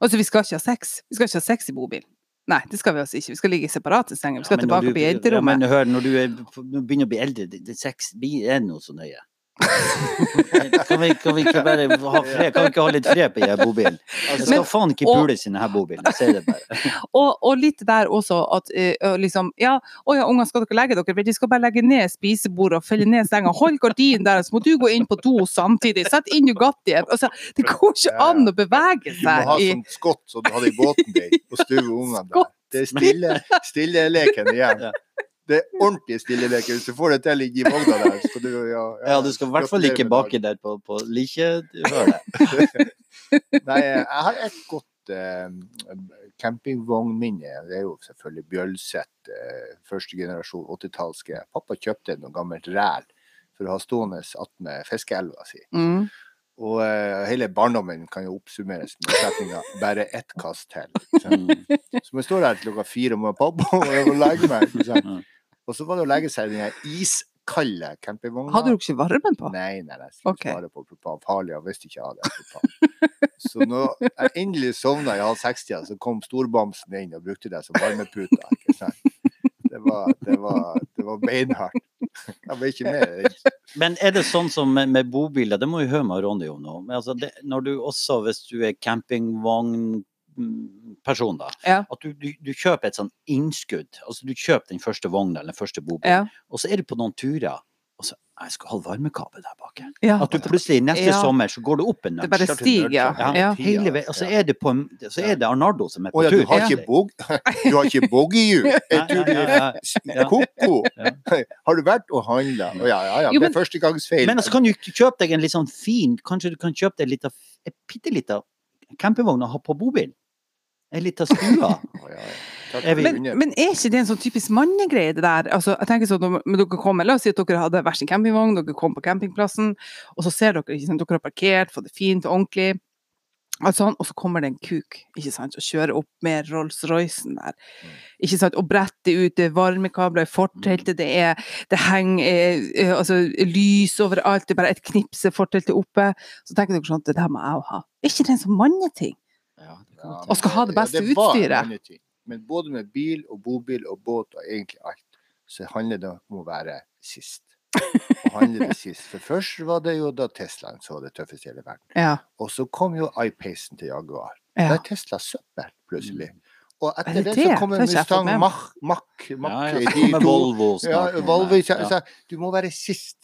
[SPEAKER 1] Altså, vi skal ikke ha sex. Vi skal ikke ha sex i bobilen. Nei, det skal vi altså ikke. Vi skal ligge i separate senger. Vi skal
[SPEAKER 3] Ja,
[SPEAKER 1] tilbake
[SPEAKER 3] du-
[SPEAKER 1] på
[SPEAKER 3] Ja, men hør, når du er, når du begynner å bli eldre, det, det sex blir er noe så nøye. Kan vi, kan vi ikke bare ha fred? Kan vi ikke ha litt fred på denne bobilen? Jeg skal
[SPEAKER 1] Men-
[SPEAKER 3] faen ikke
[SPEAKER 1] pule
[SPEAKER 3] sine her denne bobilen, jeg sier det bare.
[SPEAKER 1] Og, og litt der også at uh, liksom Ja, å ja, unger, skal dere legge dere? Vet du, skal bare legge ned spisebordet og felle ned senga. Hold gardinen der, så må du gå inn på do samtidig. Sett inn Nugattien. Altså, det går ikke an å bevege seg
[SPEAKER 2] Du må ha sånt skott som du hadde i båten din, og stue ungene der. Det er stille, stilleleken igjen.
[SPEAKER 3] Ja.
[SPEAKER 2] Det er ordentlig stilleleken. Hvis du får det til i vogna der, skal du ja,
[SPEAKER 3] Ja, du skal i hvert fall ikke baki der på, på likehølet.
[SPEAKER 2] Nei, jeg har et godt eh, campingvognminne. Det er jo selvfølgelig Bjølseth, eh, første generasjon 80-tallske. Pappa kjøpte noe gammelt ræl for å ha stående attmed fiskeelva si.
[SPEAKER 1] mm.
[SPEAKER 2] Og uh, hele barndommen kan jo oppsummeres med setninga 'bare ett kast til'. Så. Så jeg står der klokka fire med pappa og legger legge meg.
[SPEAKER 3] Mm.
[SPEAKER 2] Og så var det å legge seg i den iskalde campingvogna.
[SPEAKER 1] Hadde du ikke varmen på?
[SPEAKER 2] Nei, nei, jeg skulle
[SPEAKER 1] Ok.
[SPEAKER 2] svare på propan. Farlig, jeg visste ikke jeg hadde propan. Så når jeg endelig sovna i halv seks-tida, så kom storbamsen inn og brukte det som varmepute. Det var, det var, det var beinhardt. Jeg ble ikke med.
[SPEAKER 3] Men er det sånn som med, med bobiler, det må vi høre med Ronny om nå. Men altså det, når du også, hvis du er campingvognperson, da,
[SPEAKER 1] Ja.
[SPEAKER 3] at du, du, du kjøper et sånn innskudd. Altså du kjøper den første vogna eller den første bobilen,
[SPEAKER 1] Ja.
[SPEAKER 3] og så er du på noen turer, og så jeg skal ha varmekabel der bak.
[SPEAKER 1] ja.
[SPEAKER 3] At du plutselig neste
[SPEAKER 1] Ja.
[SPEAKER 3] sommer så går du opp en
[SPEAKER 1] Det bare stiger, ja.
[SPEAKER 3] Hele veien. Og så er det, på, så er det Arnardo som er på
[SPEAKER 2] ja,
[SPEAKER 3] tur.
[SPEAKER 2] du har ikke, bog, du har ikke boogiehjul?
[SPEAKER 3] Ja,
[SPEAKER 2] du
[SPEAKER 3] ja, ja, ja.
[SPEAKER 2] ko-ko. Har du vært og handla? Å ja, ja, ja. Det er førstegangsfeil.
[SPEAKER 3] Men altså kan du kjøpe deg en litt sånn fin Kanskje du kan kjøpe deg en bitte lita campingvogn å ha på bobil? En lita stue?
[SPEAKER 2] Ja, ja.
[SPEAKER 1] Men, men er ikke det en sånn typisk mannegreie, det der? Altså, jeg tenker sånn, når dere kommer, La oss si at dere hadde hver sin campingvogn, dere kom på campingplassen, og så ser dere ikke sant, dere har parkert, fått det fint og ordentlig, alt sånn, og så kommer det en kuk ikke sant, og kjører opp med Rolls-Roycen der. Ikke sant, Og bretter ut det er varmekabler i forteltet, det, er, det henger eh, eh, altså, lys overalt, det er bare et knips er forteltet oppe. Så tenker dere sånn, det der må jeg òg ha. Er ikke det en sånn manneting?
[SPEAKER 3] Ja,
[SPEAKER 1] Og skal ha det
[SPEAKER 2] ja, det
[SPEAKER 1] utstyret.
[SPEAKER 2] ting. Men både med bil og bobil og båt og egentlig alt, så handler det om å være sist. Og handle det sist. For først var det jo da Teslaen så det tøffeste i hele verden.
[SPEAKER 1] Ja.
[SPEAKER 2] Og så kom jo iPacen til Jaguar.
[SPEAKER 1] ja.
[SPEAKER 2] Da er Tesla søppel, plutselig. Og
[SPEAKER 1] Er
[SPEAKER 2] etter
[SPEAKER 1] det
[SPEAKER 2] det,
[SPEAKER 1] det?
[SPEAKER 2] så kommer Mustang. Mach, Mach,
[SPEAKER 3] Ja,
[SPEAKER 2] Mach
[SPEAKER 3] ja,
[SPEAKER 2] de to.
[SPEAKER 3] Volvo
[SPEAKER 2] Ja,
[SPEAKER 3] snart.
[SPEAKER 2] Volvo,
[SPEAKER 3] Ja.
[SPEAKER 2] så, så, du må være sist.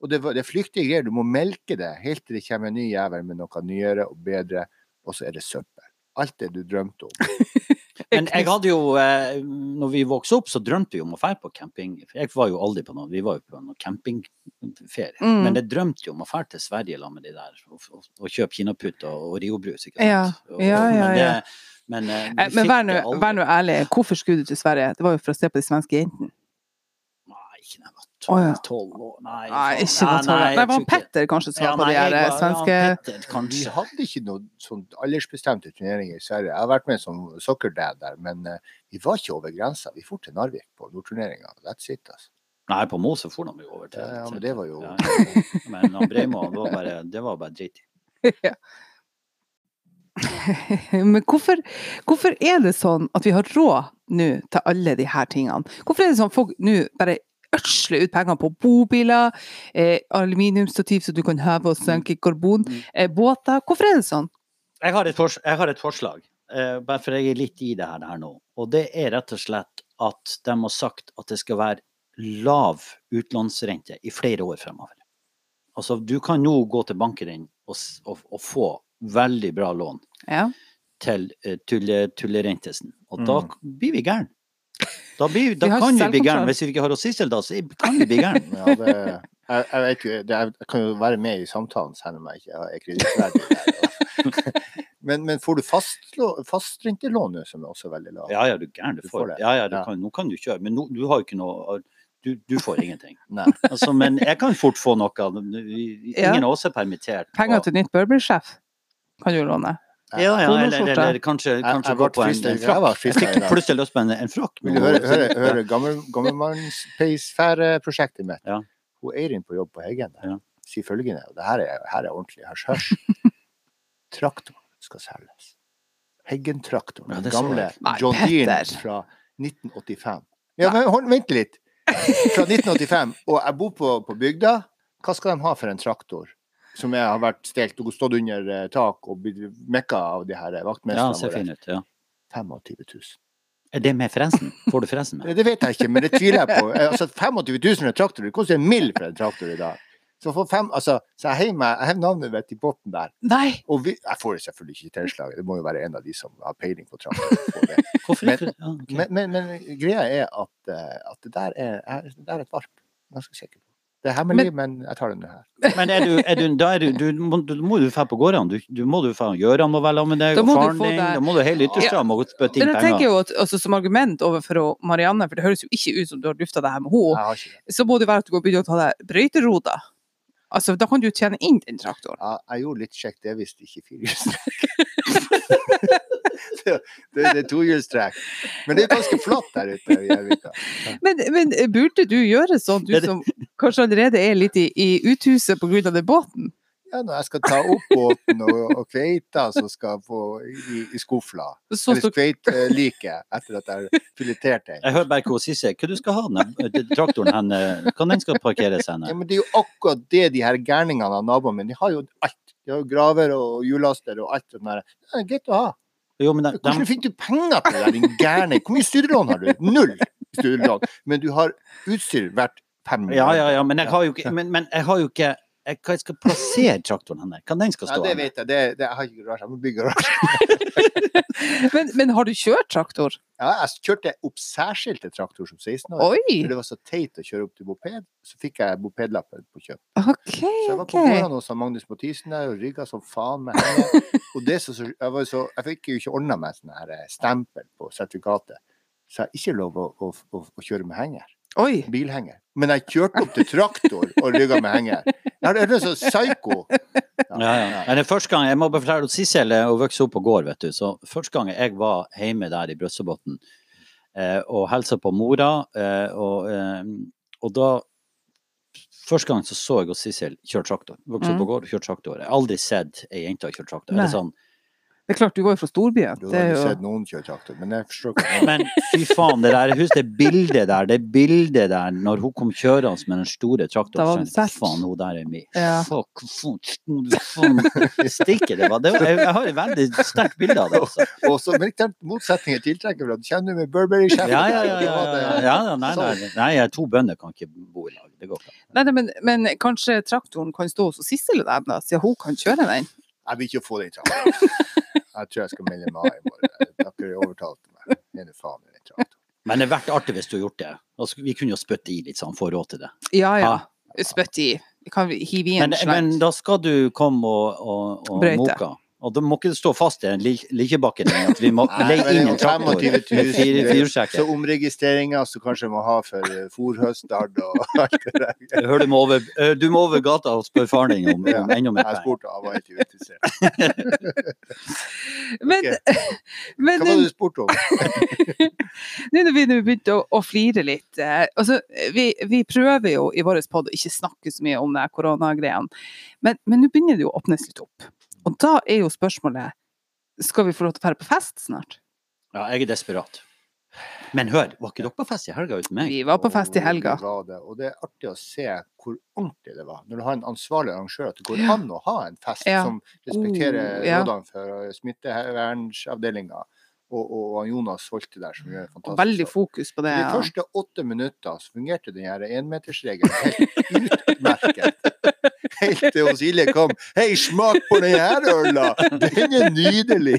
[SPEAKER 2] Og det, det er flyktige greier. Du må melke det helt til det kommer en ny jævel med noe nyere og bedre, og så er det søppel. Alt det du drømte om.
[SPEAKER 3] Men jeg hadde jo, eh, når vi vokste opp, så drømte vi om å dra på camping. Jeg var jo aldri på noe, vi var jo på noe campingferie.
[SPEAKER 1] Mm.
[SPEAKER 3] Men jeg drømte jo om å dra til Sverige sammen med de der, og, og, og kjøpe kinaputt og, og Rio-brus. ikke
[SPEAKER 1] Ja,
[SPEAKER 3] sant? Ja.
[SPEAKER 1] ja, ja,
[SPEAKER 3] Men, det, men, eh,
[SPEAKER 1] Eh, Men vær nå ærlig, hvorfor skulle du til Sverige? Det var jo for å se på de svenske jentene.
[SPEAKER 3] Nei, ikke da tolv år. Nei,
[SPEAKER 1] Nei, ikke på
[SPEAKER 3] Nei,
[SPEAKER 1] tolv. Det var Petter kanskje som
[SPEAKER 3] Ja,
[SPEAKER 1] var på
[SPEAKER 3] nei,
[SPEAKER 1] de her
[SPEAKER 3] var-
[SPEAKER 1] svenske
[SPEAKER 3] ja, Petter,
[SPEAKER 2] Vi hadde ikke noe sånn aldersbestemte turneringer i Sverige. Jeg har vært med som soccerdad der, men uh, vi var ikke over grensa. Vi dro til Narvik på Nordturneringa. That's it, altså.
[SPEAKER 3] Nei, på Mose for de jo over til.
[SPEAKER 2] Ja, men det var jo
[SPEAKER 3] Ja, ja. Men Breimo, han var bare, det var bare dritt.
[SPEAKER 1] Men hvorfor, hvorfor er det sånn at vi har råd nå til alle de her tingene? Hvorfor er det sånn at folk nå bare ødsler ut penger på bobiler, eh, aluminiumsstativ så du kan heve og senke karbon,
[SPEAKER 3] Mm.
[SPEAKER 1] eh, båter? Hvorfor er det sånn?
[SPEAKER 3] Jeg har et, fors jeg har et forslag, eh, bare for jeg er litt i det her, det her nå. Og det er rett og slett at de har sagt at det skal være lav utlånsrente i flere år fremover. Altså, du kan nå gå til banken din og, og, og få veldig bra lån
[SPEAKER 1] Ja.
[SPEAKER 3] til uh, tulle, tullerentesen. Og da
[SPEAKER 2] Mm.
[SPEAKER 3] blir vi gæren. Da, blir, da
[SPEAKER 1] Vi
[SPEAKER 3] kan vi bli gærne. Hvis vi ikke har oss Sissel, da, så kan vi bli gæren.
[SPEAKER 2] Ja, det, jeg, jeg, vet jo, det, jeg kan jo være med i samtalen selv om jeg ikke er kredittverdig. Men, men får du fastrentelån nå, som er også veldig lavt?
[SPEAKER 3] Ja, ja, du er gæren. Du
[SPEAKER 2] Du
[SPEAKER 3] får
[SPEAKER 2] det.
[SPEAKER 3] Ja, ja, du
[SPEAKER 2] Ja.
[SPEAKER 3] kan, nå kan du kjøre. Men nå, du har jo ikke noe Du, du får ingenting.
[SPEAKER 2] Nei.
[SPEAKER 3] Altså, men jeg kan fort få noe. Ingen av oss er permittert.
[SPEAKER 1] Penger til nytt Burberry-sjef kan du låne.
[SPEAKER 3] Ja, ja, eller, eller kanskje, kanskje
[SPEAKER 2] jeg
[SPEAKER 3] gå på en, en frakk. Jeg fikk plutselig lyst på en, en frakk.
[SPEAKER 2] Vil du høre, høre, høre gammel, gammelmannspeisfæreprosjektet mitt?
[SPEAKER 3] Ja.
[SPEAKER 2] Hun Eirin på jobb på Heggen der,
[SPEAKER 3] Ja.
[SPEAKER 2] sier følgende, og det her er, her er ordentlig hørs-hørs Traktoren skal selges. Heggen-traktoren,
[SPEAKER 3] Ja,
[SPEAKER 2] den gamle John
[SPEAKER 1] Dean
[SPEAKER 2] fra 1985. Ja, men vent litt. Fra 1985. Og jeg bor på, på bygda. hva skal de ha for en traktor? Som jeg har vært stelt og stått under eh, tak og blitt mekka av de her
[SPEAKER 3] Ja,
[SPEAKER 2] vaktmesterne
[SPEAKER 3] ser fin ut. Ja.
[SPEAKER 2] 25 000.
[SPEAKER 3] Er det med Frensen? Får du Frensen med?
[SPEAKER 2] Det vet jeg ikke, men det tviler jeg på. Eh, Altså, 25 000 for en traktor, det koster en mill for en traktor i dag. Så, for fem, altså, så jeg heiv meg- jeg heiv navnet mitt i bunnen der.
[SPEAKER 1] Nei!
[SPEAKER 2] Og vi, jeg får det selvfølgelig ikke tilslaget, det må jo være en av de som har peiling på traktor. Men-?
[SPEAKER 3] Ja, okay.
[SPEAKER 2] Men, men, men greia er at, eh, at det, der er, det der er et varp. Ganske sikker på. Det er hemmelig, men, jeg tar det nå her.
[SPEAKER 3] Men er du, er du, da er du, du, må, du må du dra på gårdene. Du, du må du få Gøran må være sammen med deg, og faren
[SPEAKER 1] få
[SPEAKER 3] din. Da må du hele Ytterstrand må spytte inn
[SPEAKER 1] Men jeg tenker jo at altså, Som argument overfor Marianne, for det høres jo ikke ut som du har lufta det her med henne, så må det være at du går begynner å ta deg brøyteroder. Altså, da kan du tjene inn den traktoren.
[SPEAKER 2] Ja, jeg gjorde litt sjekk, det visste visst ikke firehjulstrekk. det, det, det er tohjulstrekk. Men det er ganske flatt der ute i Gjøvika.
[SPEAKER 1] Men, men burde du gjøre sånn, du
[SPEAKER 3] det-
[SPEAKER 1] som kanskje allerede er litt i, i uthuset pga. den båten?
[SPEAKER 2] Ja, når jeg skal ta opp båten og, og kveita som skal få i, i skufla,
[SPEAKER 1] Så
[SPEAKER 2] eller kveiteliket etter at jeg har filetert den.
[SPEAKER 3] Jeg hører bare hva hun sier. Hva du skal ha den eh, traktoren hen? eh, Kan den skal parkeres hen?
[SPEAKER 2] Ja, men det er jo akkurat det de her gærningene av naboene mine, de har jo alt. De har jo graver og hjullaster og alt sånt der. Det er greit å ha.
[SPEAKER 3] Jo, de,
[SPEAKER 2] Hvordan fikk du penger til det din gærning? Hvor mye studielån har du? Null studielån. Men du har utstyr verdt fem
[SPEAKER 3] ja, ja, ja, men jeg har jo ikke, men, men jeg har jo ikke jeg, Hva jeg skal plassere traktoren henne? Hva den skal
[SPEAKER 2] Ja, det vet jeg. Det, det, jeg har ikke garasje. Jeg må bygge garasje.
[SPEAKER 1] men, men har du kjørt traktor?
[SPEAKER 2] Ja, jeg kjørte opp særskilte traktor som 16-åring. For det var så teit å kjøre opp til moped. Så fikk jeg mopedlappen på kjøp.
[SPEAKER 1] Okay,
[SPEAKER 2] Så jeg var
[SPEAKER 1] på
[SPEAKER 2] på gården hos Magnus Mathisen der og rygga som faen med henne. Og det som så, jeg, var så, jeg fikk jo ikke ordna meg sånn her eh, stempel på sertifikatet. Så jeg har ikke lov å, å, å, å kjøre med henger.
[SPEAKER 1] Oi.
[SPEAKER 2] Bilhenger. Men jeg kjørte opp til traktor og rygga med henger. Jeg er så psyko.
[SPEAKER 3] Ja, ja. Men det første gang, jeg må bare fortelle at Sissel vokste vokst opp på gård, vet du. Så første gang jeg var hjemme der i Brøssebotn eh, og hilsa på mora, eh, og, eh, og da Første gang så så jeg Sissel kjøre traktor. Vokste opp
[SPEAKER 1] Mm.
[SPEAKER 3] på gård og kjørte traktor. Jeg har aldri sett ei jente kjøre traktor.
[SPEAKER 1] Nei.
[SPEAKER 3] Eller sånn.
[SPEAKER 1] Det er klart, du går jo fra storbyen.
[SPEAKER 2] Du har jo sett noen kjøre traktor, men jeg forstår ikke.
[SPEAKER 3] Men fy faen, det der, husk det bildet der, det bildet der når hun kom kjørende med den store
[SPEAKER 1] Da var
[SPEAKER 3] traktoren. Faen, hun der er mi.
[SPEAKER 1] Ja.
[SPEAKER 3] Fuck. Stikke det var. Det var jeg, jeg har et veldig sterkt bilde av det. Også.
[SPEAKER 2] Og så men ikke sant, motsetninger tiltrekker hverandre. Kjenner du med Burberry-sjefen?
[SPEAKER 3] Ja, ja, ja. ja, ja, nei, nei, nei, jeg- to bønder kan ikke bo i lag. Det går ikke.
[SPEAKER 1] Nei, nei, men, men kanskje traktoren kan stå hos Sissel og dem, siden hun kan kjøre den?
[SPEAKER 2] Jeg vil ikke få den traktoren. Jeg tror jeg skal melde meg av i morgen. Dere overtalte meg. Nå faen i den traktoren.
[SPEAKER 3] Men det hadde vært artig hvis du har gjort det. Altså, vi kunne jo spytte i litt sånn, få råd til det.
[SPEAKER 1] Ja ja.
[SPEAKER 3] Spytte
[SPEAKER 1] Spytt i. Vi kan hive i
[SPEAKER 3] Men,
[SPEAKER 1] slant.
[SPEAKER 3] men da skal du komme og, og, og moka. Og da må ikke stå fast i den lik- likebakken at vi må leie inn en traktor med
[SPEAKER 2] 000,
[SPEAKER 3] fire
[SPEAKER 2] det er- Så omregistreringer som kanskje må ha for eh, fòrhøststart og alt det der.
[SPEAKER 3] Du må over, eh, du må over gata og spørre faren din om, om enda mer
[SPEAKER 2] Jeg spurte, han var ikke interessert.
[SPEAKER 1] Men,
[SPEAKER 2] Hva var det du spurte om?
[SPEAKER 1] nå når vi begynte å, å flire litt eh, altså, vi, vi prøver jo i vår pod å ikke snakke så mye om koronagreiene, men men nå begynner det jo å åpnes litt opp. Og da er jo spørsmålet skal vi få lov til å dra på fest snart?
[SPEAKER 3] Ja, jeg er desperat. Men hør, var ikke dere på fest i helga uten meg?
[SPEAKER 1] Vi var på fest i helga.
[SPEAKER 2] Og det. Og det er artig å se hvor ordentlig det var. Når du har en ansvarlig arrangør, at det går an å ha en fest
[SPEAKER 1] Ja.
[SPEAKER 2] som respekterer
[SPEAKER 1] God, ja.
[SPEAKER 2] rådene for smittevernavdelinga. Og, og, og Jonas Holte der, som gjør fantastisk.
[SPEAKER 1] Og
[SPEAKER 2] fantastisk
[SPEAKER 1] veldig fokus på det. Ja.
[SPEAKER 2] De første åtte minutter så fungerte den her énmetersregelen helt utmerket. Helt til hos Silje kom. Hei, smak på den her øla! Den er nydelig!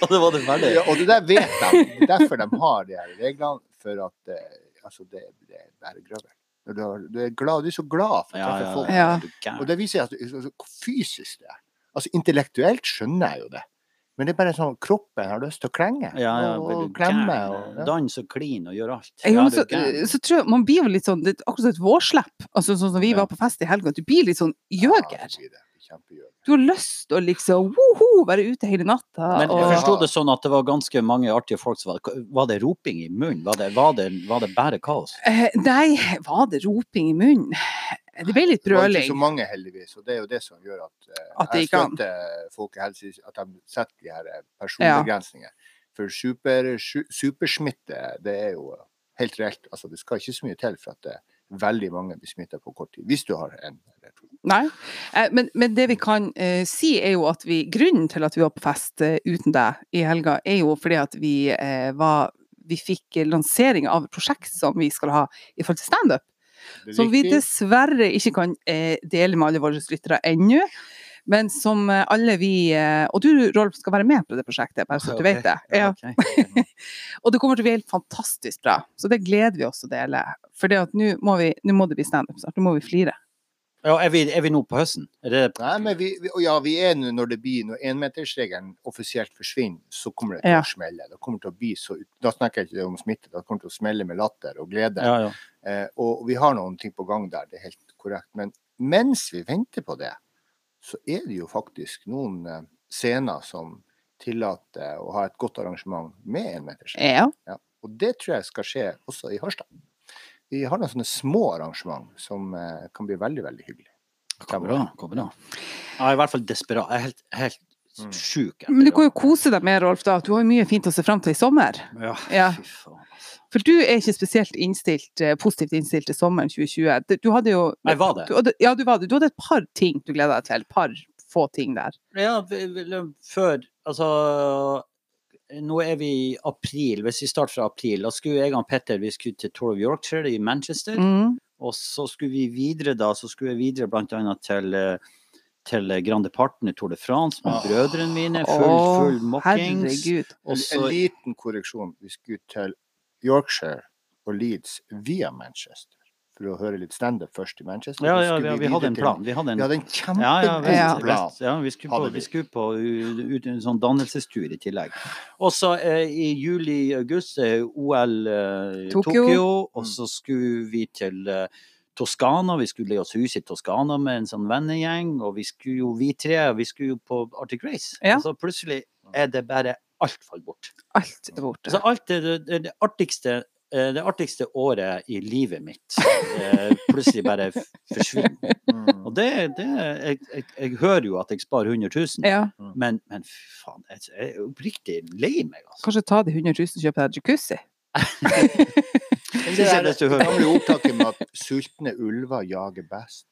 [SPEAKER 3] Og det var det ferdig.
[SPEAKER 2] Ja, og det der vet de. Derfor de har de her reglene. For at eh, altså, det, det er bæregrøvel. Du, du, er glad, du er så glad for å treffe
[SPEAKER 3] ja,
[SPEAKER 2] folk. Og det viser at altså, fysisk det er. Altså Intellektuelt skjønner jeg jo det. Men det er bare sånn kroppen har lyst til å klenge
[SPEAKER 3] Ja, ja,
[SPEAKER 2] og, klemme. Og, ja.
[SPEAKER 3] Danse og kline og gjøre alt.
[SPEAKER 1] Ja, men så, så tror jeg man blir jo litt sånn, det er akkurat som et vårslepp. Altså sånn som vi
[SPEAKER 3] Ja.
[SPEAKER 1] var på fest i helga, at du blir litt sånn
[SPEAKER 2] Ja,
[SPEAKER 1] gjøger.
[SPEAKER 2] Det det. Kjempegjøger.
[SPEAKER 1] Du har lyst til å liksom woho, være ute hele natta.
[SPEAKER 3] Men jeg forsto det sånn at det var ganske mange artige folk som var Var det roping i munnen? Var det, var det, var det bare kaos?
[SPEAKER 1] Eh, nei, var det roping i munnen? Det ble litt
[SPEAKER 2] Det var ikke så mange, heldigvis. Og det er jo det som gjør at, eh,
[SPEAKER 1] At det
[SPEAKER 2] jeg støtter folkehelse, at de setter de her eh, Ja. For super, supersmitte, det er jo helt reelt. Altså, det skal ikke så mye til for at det, veldig mange blir smitta på kort tid. Hvis du har en eller to.
[SPEAKER 1] Nei. Eh, men, men det vi kan eh, si, er jo at vi Grunnen til at vi var på fest eh, uten deg i helga, er jo fordi at vi eh, var Vi fikk lansering av et prosjekt som vi skal ha i forhold til standup. Som vi dessverre ikke kan dele med alle våre lyttere ennå. Men som alle vi Og du, Rolf, skal være med på det prosjektet, bare så du vet det. Ja.
[SPEAKER 3] Okay.
[SPEAKER 1] Og det kommer til å bli helt fantastisk bra. Så det gleder vi oss å dele. For nå må, vi- nå må det bli standup snart. Nå må vi flire.
[SPEAKER 3] Ja, er, vi, er vi nå på høsten? Er det
[SPEAKER 2] Nei, men vi, vi, ja, vi er nå når det blir når énmetersregelen offisielt forsvinner, så kommer det til
[SPEAKER 1] Ja.
[SPEAKER 2] å smelle. Det kommer til å bli så, da snakker jeg ikke om smitte, det kommer til å smelle med latter og glede.
[SPEAKER 3] Ja, ja.
[SPEAKER 2] Eh, og vi har noen ting på gang der, det er helt korrekt. Men mens vi venter på det, så er det jo faktisk noen eh, scener som tillater å ha et godt arrangement med énmetersregelen.
[SPEAKER 1] Ja.
[SPEAKER 2] Ja. Og det tror jeg skal skje også i Harstad. Vi har noen sånne små arrangement som eh, kan bli veldig, veldig hyggelig.
[SPEAKER 3] Kommer bra. kommer bra. Jeg er i hvert fall desperat. Jeg er helt, helt
[SPEAKER 2] Mm.
[SPEAKER 3] sjuk.
[SPEAKER 1] Men du kan jo kose deg med, Rolf, da. Du har jo mye fint å se fram til i sommer.
[SPEAKER 3] Ja,
[SPEAKER 1] Ja.
[SPEAKER 3] fy faen. altså.
[SPEAKER 1] For du er ikke spesielt innstilt, eh, positivt innstilt til sommeren 2020. Du- Du hadde jo
[SPEAKER 3] Jeg var det.
[SPEAKER 1] Du ja, du var det. Du hadde et par ting du gleda deg til. Et par få ting der.
[SPEAKER 3] Ja, vi- vi- før Altså nå er vi i april. Hvis vi starter fra april, da skulle jeg og Petter vi skulle til Tour of Yorkshire i Manchester.
[SPEAKER 1] Mm.
[SPEAKER 3] Og så skulle vi videre da, så skulle vi videre annet til, til Grande Partene Tour de France med
[SPEAKER 2] oh.
[SPEAKER 3] brødrene mine. Full, full mockings.
[SPEAKER 1] herregud.
[SPEAKER 2] En, en liten korreksjon. Vi skulle til Yorkshire og Leeds via Manchester. For å høre litt standup først i Manchester.
[SPEAKER 3] Ja, ja,
[SPEAKER 2] ja,
[SPEAKER 3] vi, vi hadde en plan. Vi hadde en
[SPEAKER 2] Vi hadde en
[SPEAKER 3] Ja,
[SPEAKER 2] kjempegod
[SPEAKER 3] ja,
[SPEAKER 1] Ja.
[SPEAKER 2] plan.
[SPEAKER 3] ja vi, skulle på,
[SPEAKER 2] vi.
[SPEAKER 3] skulle på ut en sånn dannelsestur i tillegg. Og så eh, i juli-august er OL eh,
[SPEAKER 1] Tokyo.
[SPEAKER 3] Tokyo, og
[SPEAKER 2] Mm.
[SPEAKER 3] så skulle vi til eh, Toskana. Vi skulle leie oss hus i Toskana med en sånn vennegjeng, og vi skulle jo, vi tre, vi skulle jo på Arctic Race.
[SPEAKER 1] Ja.
[SPEAKER 3] Og så plutselig er det bare alt faller bort.
[SPEAKER 1] Alt er borte.
[SPEAKER 3] Så alt det, det, det, det artigste eh, det artigste året i livet mitt eh, plutselig bare forsvinner.
[SPEAKER 2] Mm.
[SPEAKER 3] Og det, det jeg, jeg, jeg hører jo at jeg sparer 100 000,
[SPEAKER 1] Ja,
[SPEAKER 3] men, men faen, jeg, jeg er oppriktig lei meg, altså.
[SPEAKER 1] kanskje ta de 100 000 og kjøpe deg jacuzzi.
[SPEAKER 2] Det
[SPEAKER 3] er
[SPEAKER 2] gamle ordtaket med at sultne ulver jager best.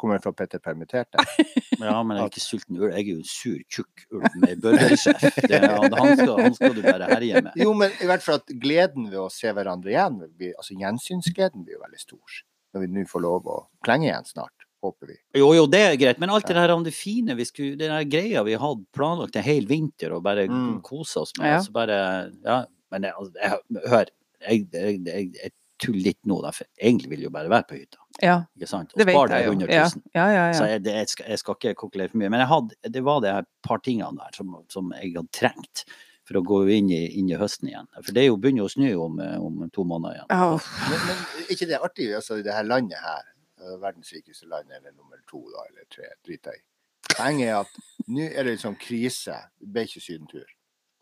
[SPEAKER 2] Kommer fra Petter Permitterte.
[SPEAKER 3] Ja, men jeg er ikke sulten ulv. Jeg er jo en sur, tjukk ulv med børresjef. Han, han, skal, han skal du bare herje med.
[SPEAKER 2] Jo, men i hvert fall at gleden ved å se hverandre igjen, bli, altså gjensynsgleden blir jo veldig stor. Når vi nå får lov å klenge igjen snart, håper vi.
[SPEAKER 3] Jo, jo, det er greit, men alt det der om det fine vi skulle, Den der greia vi hadde planlagt en hel vinter og bare
[SPEAKER 2] Mm.
[SPEAKER 3] kose oss med,
[SPEAKER 1] Ja.
[SPEAKER 3] så bare Ja, men jeg, altså, jeg, hør, jeg, jeg, jeg litt nå, da, for egentlig vil jeg jo bare være på hytta.
[SPEAKER 1] Ja,
[SPEAKER 3] Ikke sant? Og spare
[SPEAKER 1] jeg
[SPEAKER 3] de
[SPEAKER 1] jo.
[SPEAKER 3] 100
[SPEAKER 1] Ja,
[SPEAKER 3] 000.
[SPEAKER 1] ja, ja.
[SPEAKER 3] Så jeg, det, jeg, skal, jeg skal ikke konkurrere for mye. Men jeg hadde, det var det her par tingene der som, som jeg hadde trengt for å gå inn i, inn i høsten igjen. For det er jo begynner jo å snø om, om to måneder igjen.
[SPEAKER 1] Ja,
[SPEAKER 2] Men, men er ikke det artig, altså i det her landet her, eh, verdens rikeste land, eller nummer to da, eller tre, driter jeg i. Poenget er at nå er det liksom krise, det ble ikke sydentur.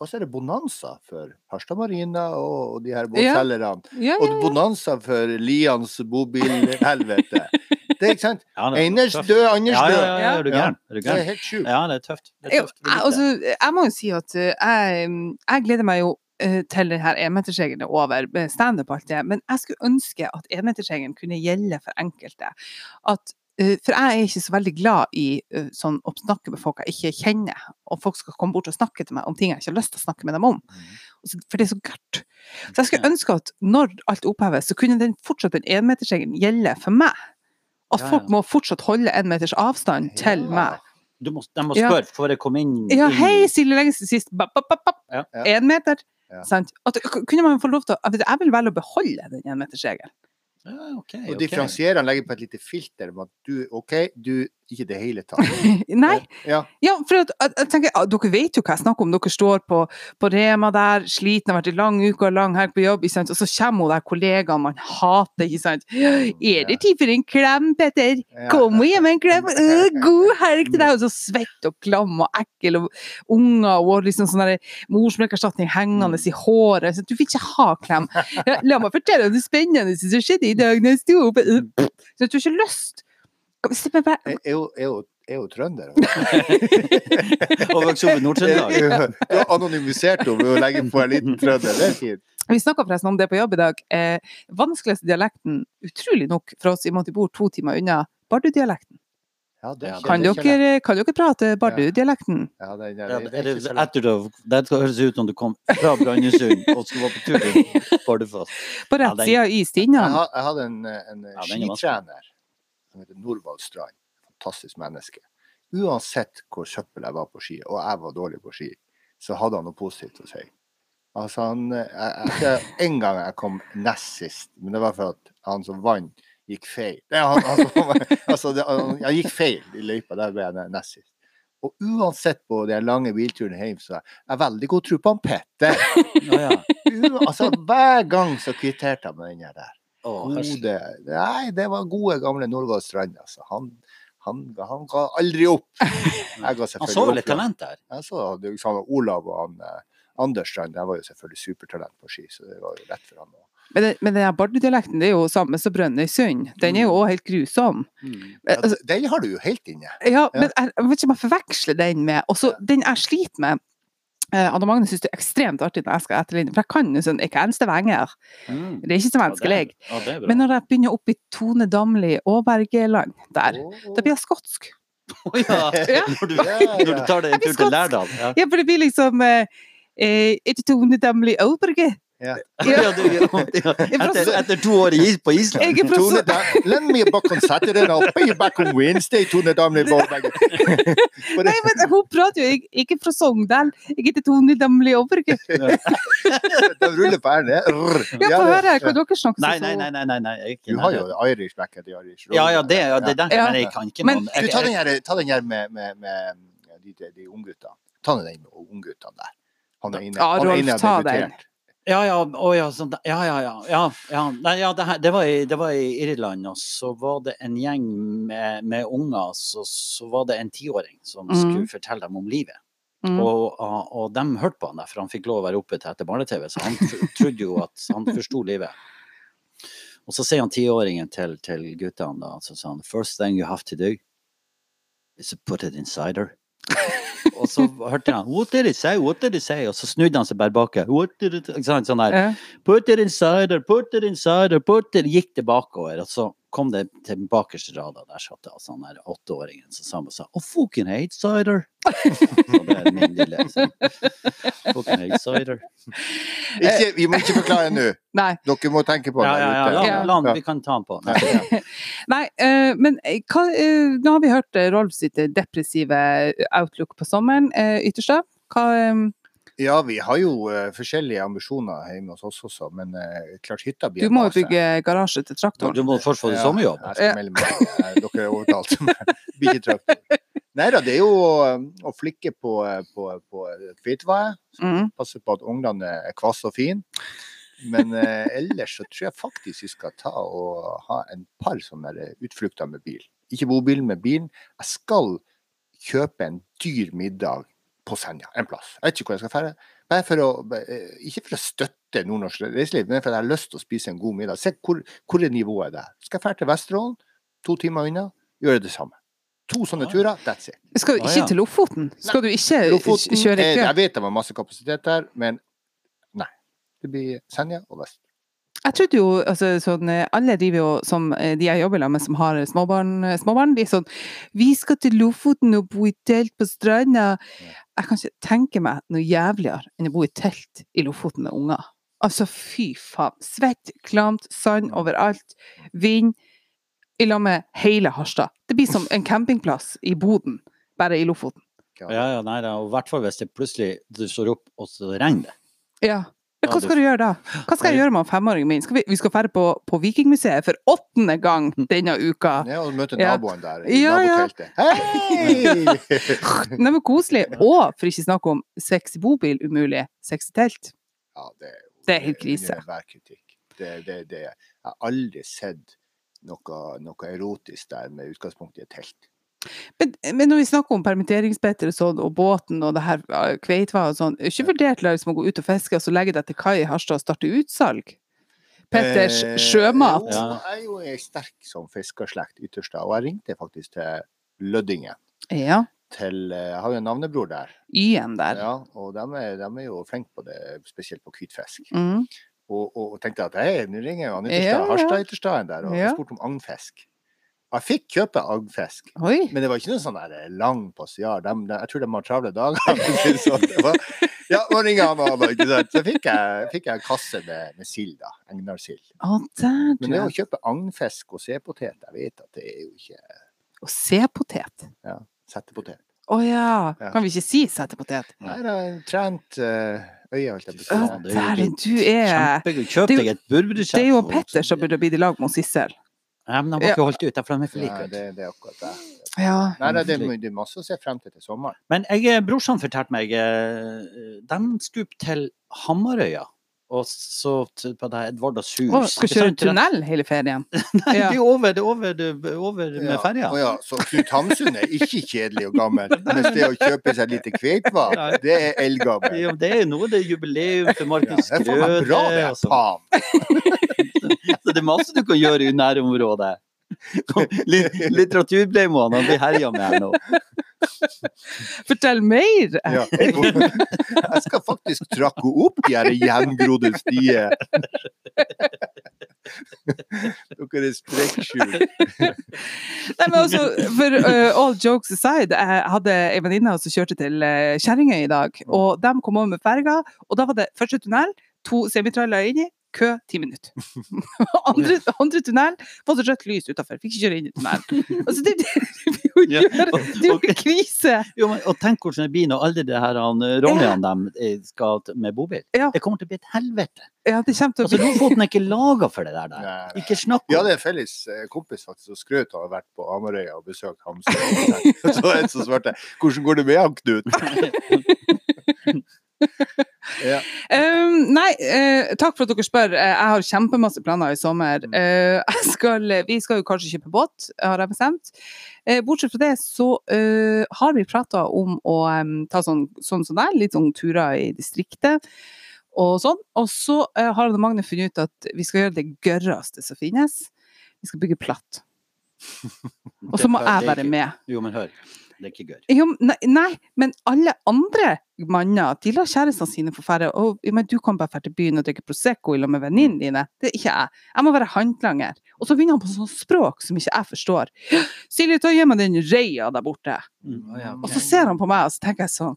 [SPEAKER 2] Og så er det bonanza for Harstad Marina og, og de her båtselgerne.
[SPEAKER 1] ja,
[SPEAKER 2] Og
[SPEAKER 1] ja, ja.
[SPEAKER 2] bonanza for Lians bobilhelvete. Det er ikke sant?
[SPEAKER 3] Ja, det er
[SPEAKER 2] Einers
[SPEAKER 3] tøft.
[SPEAKER 2] død, Anders
[SPEAKER 3] Ja, ja,
[SPEAKER 2] død.
[SPEAKER 3] ja, ja, er du gæren?
[SPEAKER 2] Det er helt sjukt.
[SPEAKER 3] Ja, det er tøft. Det er tøft. Vi
[SPEAKER 1] jeg, altså, jeg må jo si at eh, jeg, jeg gleder meg jo eh, til den her enmetersregelen er over, med standup og alt det, men jeg skulle ønske at enmetersregelen kunne gjelde for enkelte. At, eh, for jeg er ikke så veldig glad i eh, sånn å snakke med folk jeg ikke kjenner, og folk skal komme bort og snakke til meg om ting jeg ikke har lyst til å snakke med dem om. For det er så gærent. Så jeg skulle ønske at når alt oppheves, så kunne den fortsatt den enmetersregelen gjelde for meg. At
[SPEAKER 3] Ja, ja.
[SPEAKER 1] folk må fortsatt holde en meters avstand til meg.
[SPEAKER 3] Du må, de må
[SPEAKER 1] Ja.
[SPEAKER 3] spørre, får jeg komme inn?
[SPEAKER 1] Ja,
[SPEAKER 3] inn-
[SPEAKER 1] hei, Silje lenge siden sist. Bap, bap.
[SPEAKER 3] Ja.
[SPEAKER 2] Ja.
[SPEAKER 1] En meter.
[SPEAKER 2] Ja.
[SPEAKER 1] Sant? At, kunne man få lov til å jeg vil velge å beholde den enmetersregelen.
[SPEAKER 3] Ja, okay,
[SPEAKER 2] Og
[SPEAKER 3] differensierer
[SPEAKER 2] differensiereren legger på et lite filter om at du, OK, du ikke det hele tatt.
[SPEAKER 1] Nei,
[SPEAKER 2] Ja.
[SPEAKER 1] ja, for at, jeg, tenker, ah, dere vet jo hva jeg snakker om. Dere står på, på Rema der, sliten, har vært en lang uke og lang helg på jobb, og så kommer hun der kollegaen man hater, ikke sant. Er det tid for en klem, Petter? Kom gi meg en klem! God helg til deg! Og så svett og klam og ekkel og unger og liksom sånn morsmelkerstatning hengende i håret. Så du vil ikke ha klem. La meg fortelle om det spennende som skjedde i dag når jeg sto opp. Øh, Så du har ikke lyst. Bare-
[SPEAKER 2] er jo, er jo, er trønder.
[SPEAKER 3] Og vokste opp i Nord-Trøndelag.
[SPEAKER 2] Du har anonymisert henne ved å legge på en liten trønder. Det er fint.
[SPEAKER 1] Vi snakka forresten om det på jobb i dag. Eh, vanskeligste dialekten, utrolig nok, for oss i og med at vi bor to timer unna, Bardu-dialekten.
[SPEAKER 2] Ja, det
[SPEAKER 3] Ja,
[SPEAKER 1] Kan kan dere prate Bardu-dialekten?
[SPEAKER 2] Ja, det, det, det, det
[SPEAKER 3] det, etter det, det høres ut som du kom fra Brønnøysund og skulle være på tur til Bardufoss.
[SPEAKER 1] På rett
[SPEAKER 3] ja,
[SPEAKER 1] side i
[SPEAKER 2] Jeg,
[SPEAKER 1] Stinnan?
[SPEAKER 2] jeg hadde en, en
[SPEAKER 3] Ja, er
[SPEAKER 2] skitrener som heter Norvald Strand. Fantastisk menneske. Uansett hvor søppel jeg var på ski, og jeg var dårlig på ski, så hadde han noe positivt å si. Altså han, jeg, jeg, jeg, En gang jeg kom nest sist, men det var for at han som vant, gikk feil. Nei, han, som- altså, det, han, gikk feil i løypa, der ble jeg nest sist. Og uansett på den lange bilturen hjem, så jeg veldig god tro på han Petter.
[SPEAKER 3] Ja, ja.
[SPEAKER 2] Altså, hver gang så kvitterte han med den der. Gode Nei, det var gode, gamle Norvald Strand, altså. Han, han, han ga aldri opp. Jeg ga
[SPEAKER 3] Han så vel et talent der?
[SPEAKER 2] Jeg så det, sånn, Olav og han, eh, Anders Strand, de var jo selvfølgelig supertalent på ski, så det var jo lett for han å
[SPEAKER 1] Men, det, men den Bardu-dialekten det er jo samme som Brønnøysund. Den er jo òg helt grusom.
[SPEAKER 3] Mm.
[SPEAKER 2] ja,
[SPEAKER 1] Altså,
[SPEAKER 2] Den har du jo helt inne.
[SPEAKER 1] Ja, men jeg, jeg vet ikke om jeg forveksler den med Og så den jeg sliter med eh, Anne Magne syns det er ekstremt artig når jeg skal etterligne, for jeg kan jo sånn ikke eneste venger.
[SPEAKER 3] Mm.
[SPEAKER 1] Det er ikke så vanskelig.
[SPEAKER 3] Ja, det.
[SPEAKER 1] Men når jeg begynner opp i Tone Damli Aaberge-land, der, da blir jeg skotsk.
[SPEAKER 3] Å, ja.
[SPEAKER 1] Ja.
[SPEAKER 3] Når, du, når du tar deg en tur til. Lærdal. Ja.
[SPEAKER 1] For det blir liksom eh, eh, det Tone Damli og
[SPEAKER 2] Ja.
[SPEAKER 3] Ja. Etter, etter to år på Island.
[SPEAKER 1] Jeg er fra
[SPEAKER 2] Tone da, Lend me back on Saturday I'll pay you back on Wednesday, Tone Damli Borberg.
[SPEAKER 1] Nei, men hun prater jo ikke, fra Sogndal. Jeg heter Tone Damli Aaberge.
[SPEAKER 2] De ruller på r-en.
[SPEAKER 1] Ja, få høre. Kan dere snakke
[SPEAKER 3] Nei, nei, nei. nei, nei, nei. ikke
[SPEAKER 2] Du har jo. Irish back at the Irish.
[SPEAKER 3] Ja, ja, det, det
[SPEAKER 1] Ja.
[SPEAKER 3] men jeg kan ikke
[SPEAKER 1] Men-
[SPEAKER 3] noen
[SPEAKER 2] Du, ta den her, ta den her med, med, med de, de, de. Ta den med ungguttene der. Han er inne.
[SPEAKER 1] Ja,
[SPEAKER 2] han er inne
[SPEAKER 1] ta den.
[SPEAKER 3] Ja, ja, å, ja, sånn, ja, ja, ja, ja, ja. Nei, ja det, her, det, var i, det var i Irland, og så var det en gjeng med, med unger, så, så var det en tiåring som
[SPEAKER 1] mm.
[SPEAKER 3] skulle fortelle dem om livet.
[SPEAKER 1] Mm.
[SPEAKER 3] Og, og, og de hørte på han der, for han fikk lov å være oppe til etter barne-TV, så han trodde jo at han forsto livet. Og så sier han tiåringen til, til guttene da, så sier han First thing you have to do is to put it in cider. Og så hørte han What did he say? What did he say? Og så snudde han seg bare bak. What did it sånn der. Put it inside cider, put it inside, cider, put it Gikk det bakover, og så kom det til den bakerste rada. Der satt det altså han der åtteåringen som sa og sa Oh, fucking hate cider. så det er min lille sånn. Fucking hate cider.
[SPEAKER 2] Ikke, vi må ikke forklare nå.
[SPEAKER 1] Nei.
[SPEAKER 2] Dere må tenke på det
[SPEAKER 3] Ja, ja, ja.
[SPEAKER 2] der ute.
[SPEAKER 3] La, la vi kan ta den på. Nei,
[SPEAKER 1] Nei, uh, men eh, hva, uh, nå har vi hørt Rolf sitt depressive outlook på sommeren. Uh, Ytterstad, hva eh,
[SPEAKER 2] Ja, vi har jo uh, forskjellige ambisjoner hjemme hos oss også, men uh, klart hytta blir
[SPEAKER 1] Du må jo bygge garasje til traktoren.
[SPEAKER 3] Du må først få deg
[SPEAKER 2] Ja,
[SPEAKER 3] sommerjobb.
[SPEAKER 2] Jeg skal melde meg. Eh, Dere er overtalt. Blir ikke traktor. Nei da, det er jo å, å flikke på, eh, på, på kvittvae.
[SPEAKER 1] Mm.
[SPEAKER 2] Passe på at ungene er kvasse og fine. Men eh, ellers så tror jeg faktisk vi skal ta og ha en par sånne utflukter med bil. Ikke bobil, med bilen. Jeg skal kjøpe en dyr middag på Senja, en plass. Jeg vet ikke hvor jeg skal fære. Bare for å, eh, ikke for å støtte nordnorsk reiseliv, men for at jeg har lyst til å spise en god middag. Se hvor, hvor er nivået der. Skal jeg fære til Vesterålen, to timer unna, gjøre det samme. To sånne
[SPEAKER 3] Ah.
[SPEAKER 2] turer, that's it.
[SPEAKER 1] Skal du
[SPEAKER 3] Ah,
[SPEAKER 1] ikke
[SPEAKER 3] ja.
[SPEAKER 1] til Lofoten? Skal du ikke
[SPEAKER 2] Lofoten,
[SPEAKER 1] kjøre
[SPEAKER 2] eh, jeg vet det var masse kapasitet der, men nei. Det blir Senja og Vesterålen.
[SPEAKER 1] Jeg trodde jo, altså sånn, eh, Alle driver jo som de jeg jobber med som har småbarn, småbarn, de er sånn Vi skal til Lofoten og bo i telt på stranda. Jeg kan ikke tenke meg noe jævligere enn å bo i telt i Lofoten med unger. Altså, fy faen. Svett, klamt, sand overalt. Vind. I lag med hele Harstad. Det blir som en campingplass i Boden, bare i Lofoten.
[SPEAKER 3] Ja, ja, nei, I hvert fall hvis det plutselig du står opp, og så regner det.
[SPEAKER 1] Ja. Hva skal du gjøre da? Hva skal jeg gjøre med femåringen min? Skal vi, vi skal dra på, på Vikingmuseet for åttende gang denne uka.
[SPEAKER 2] Ja, og møte naboen der i
[SPEAKER 1] Ja, ja.
[SPEAKER 2] naboteltet. Hei!
[SPEAKER 1] Nei, men koselig. Og for ikke snakke om sexy bobil, umulig. Sexy telt.
[SPEAKER 2] Ja, det
[SPEAKER 1] Det er helt krise.
[SPEAKER 2] under enhver kritikk. Det, det, det, jeg har aldri sett noe, noe erotisk der med utgangspunkt i et telt.
[SPEAKER 1] Men, men når vi snakker om permitteringsbetter og sånn, og båten og det her kveitva og sånn, ikke vurdert liksom, å gå ut og fiske og så legge deg til kai i Harstad og starte utsalg? Petters
[SPEAKER 2] Eh,
[SPEAKER 1] sjømat.
[SPEAKER 2] Jo, jeg er jo ei sterk som fiskerslekt ytterste, og jeg ringte faktisk til Lødingen.
[SPEAKER 1] Ja.
[SPEAKER 2] Til, eh, jeg har jo en navnebror der,
[SPEAKER 1] Y-en der.
[SPEAKER 2] ja, og de er, de er jo flinke på det, spesielt på hvitfisk.
[SPEAKER 1] Mm.
[SPEAKER 2] og, og, og tenkte at hei, nå ringer jo han
[SPEAKER 1] Ja, ja.
[SPEAKER 2] Harstad-Ytterstaden der, og
[SPEAKER 1] Ja.
[SPEAKER 2] spurte om agnfisk. Jeg fikk kjøpe agnfisk, men det var ikke noe sånn der lang passiar. Jeg tror de har travle dager. det sånn. Det var, ja, nå ringer han og ikke sant. Så fikk jeg, fikk jeg en kasse med, med sild, da. Egnarsild.
[SPEAKER 1] Oh.
[SPEAKER 2] Men det å kjøpe agnfisk og sepotet, jeg vet at det er jo ikke
[SPEAKER 1] Og sepotet.
[SPEAKER 2] settepotet.
[SPEAKER 1] Å ja.
[SPEAKER 2] Ja.
[SPEAKER 1] Kan vi ikke si settepotet?
[SPEAKER 2] Nei, det er en trent uh øye, holdt jeg på å si.
[SPEAKER 3] Er
[SPEAKER 1] du er
[SPEAKER 3] Kjempegøy. Kjøp
[SPEAKER 1] det er jo-
[SPEAKER 3] deg et burgerskjeft.
[SPEAKER 1] Det er jo Petter som burde blitt i lag med Sissel.
[SPEAKER 3] Nei, men han var ikke holdt ut, de er for like ut.
[SPEAKER 2] det, det er akkurat det.
[SPEAKER 1] Ja.
[SPEAKER 2] Nei, det, det, er, det er masse å se frem til til sommeren.
[SPEAKER 3] Men jeg, eh, brorsan fortalte meg eh, De skulle til Hamarøya. Og så på det Edvardas hus.
[SPEAKER 1] Å, skal kjøre tunnel hele ferien.
[SPEAKER 3] Nei,
[SPEAKER 1] Ja.
[SPEAKER 3] det er over, det er over, det er over med
[SPEAKER 2] Ja.
[SPEAKER 3] ferja.
[SPEAKER 2] Ja, så Knut Hamsun er ikke kjedelig og gammel, mens det å kjøpe seg litt kveitvann, det er eldgammel.
[SPEAKER 3] Ja, det er noe, det er jubileum for
[SPEAKER 2] Ja,
[SPEAKER 3] Markus
[SPEAKER 2] det er faen meg bra, det.
[SPEAKER 3] er sånn.
[SPEAKER 2] Faen.
[SPEAKER 3] Så det er masse du kan gjøre i nærområdet. Litt- Litteraturbleimåen han blir herja med her nå.
[SPEAKER 1] Fortell mer!
[SPEAKER 2] Ja. Jeg skal faktisk trakke opp de her gjengrodde stier. Dere er.
[SPEAKER 1] Nei, men altså, for uh, all jokes aside, jeg hadde ei venninne som kjørte til uh, Kjerringøy i dag. Og de kom over med ferga, og da var det første tunnel, to semitrailere inni, kø ti minutter. andre, andre tunnel, var så rødt lys utafor, fikk ikke kjøre inn i tunnelen. Altså, det, det, det, det, er
[SPEAKER 3] Ja,
[SPEAKER 1] jo krise!
[SPEAKER 3] Jo, men, og tenk hvordan det blir når alle de her han, ja. de skal med bobil.
[SPEAKER 1] Ja.
[SPEAKER 3] Det kommer til å bli et helvete.
[SPEAKER 1] Ja, det kommer til å
[SPEAKER 3] Altså,
[SPEAKER 1] bli
[SPEAKER 3] Lofoten er ikke laga for det der. der.
[SPEAKER 2] Nei.
[SPEAKER 3] Ikke snakk
[SPEAKER 2] Vi hadde en felles eh, kompis faktisk som skrøt av å ha vært på Amarøya og besøkt Hamsun. Så en som svarte 'Hvordan går det med han, Knut?' Ja.
[SPEAKER 1] Nei, eh, takk for at dere spør. Eh, jeg har kjempemasse planer i sommer.
[SPEAKER 2] Mm.
[SPEAKER 1] Eh, skal, vi skal jo kanskje kjøpe båt, har jeg bestemt. Eh, bortsett fra det så eh, har vi prata om å ta sånn, sånn sånn der, litt sånn turer i distriktet. Og sånn. Og så eh, har Anne Magne funnet ut at vi skal gjøre det gørreste som finnes. Vi skal bygge platt. Og så må jeg være med.
[SPEAKER 3] Jo, men hør. Det er ikke gøy.
[SPEAKER 1] Jo, nei, nei, men alle andre manner de lar kjærestene sine få dra. Men du kan bare dra til byen og drikke Prosecco sammen med venninnene dine. Det er ikke jeg. Jeg må være håndlanger. Og så begynner han på sånn språk som ikke jeg forstår. Silje, ta gi meg den reia der borte.
[SPEAKER 3] Mm, ja,
[SPEAKER 1] Og så ser han på meg, og så tenker jeg sånn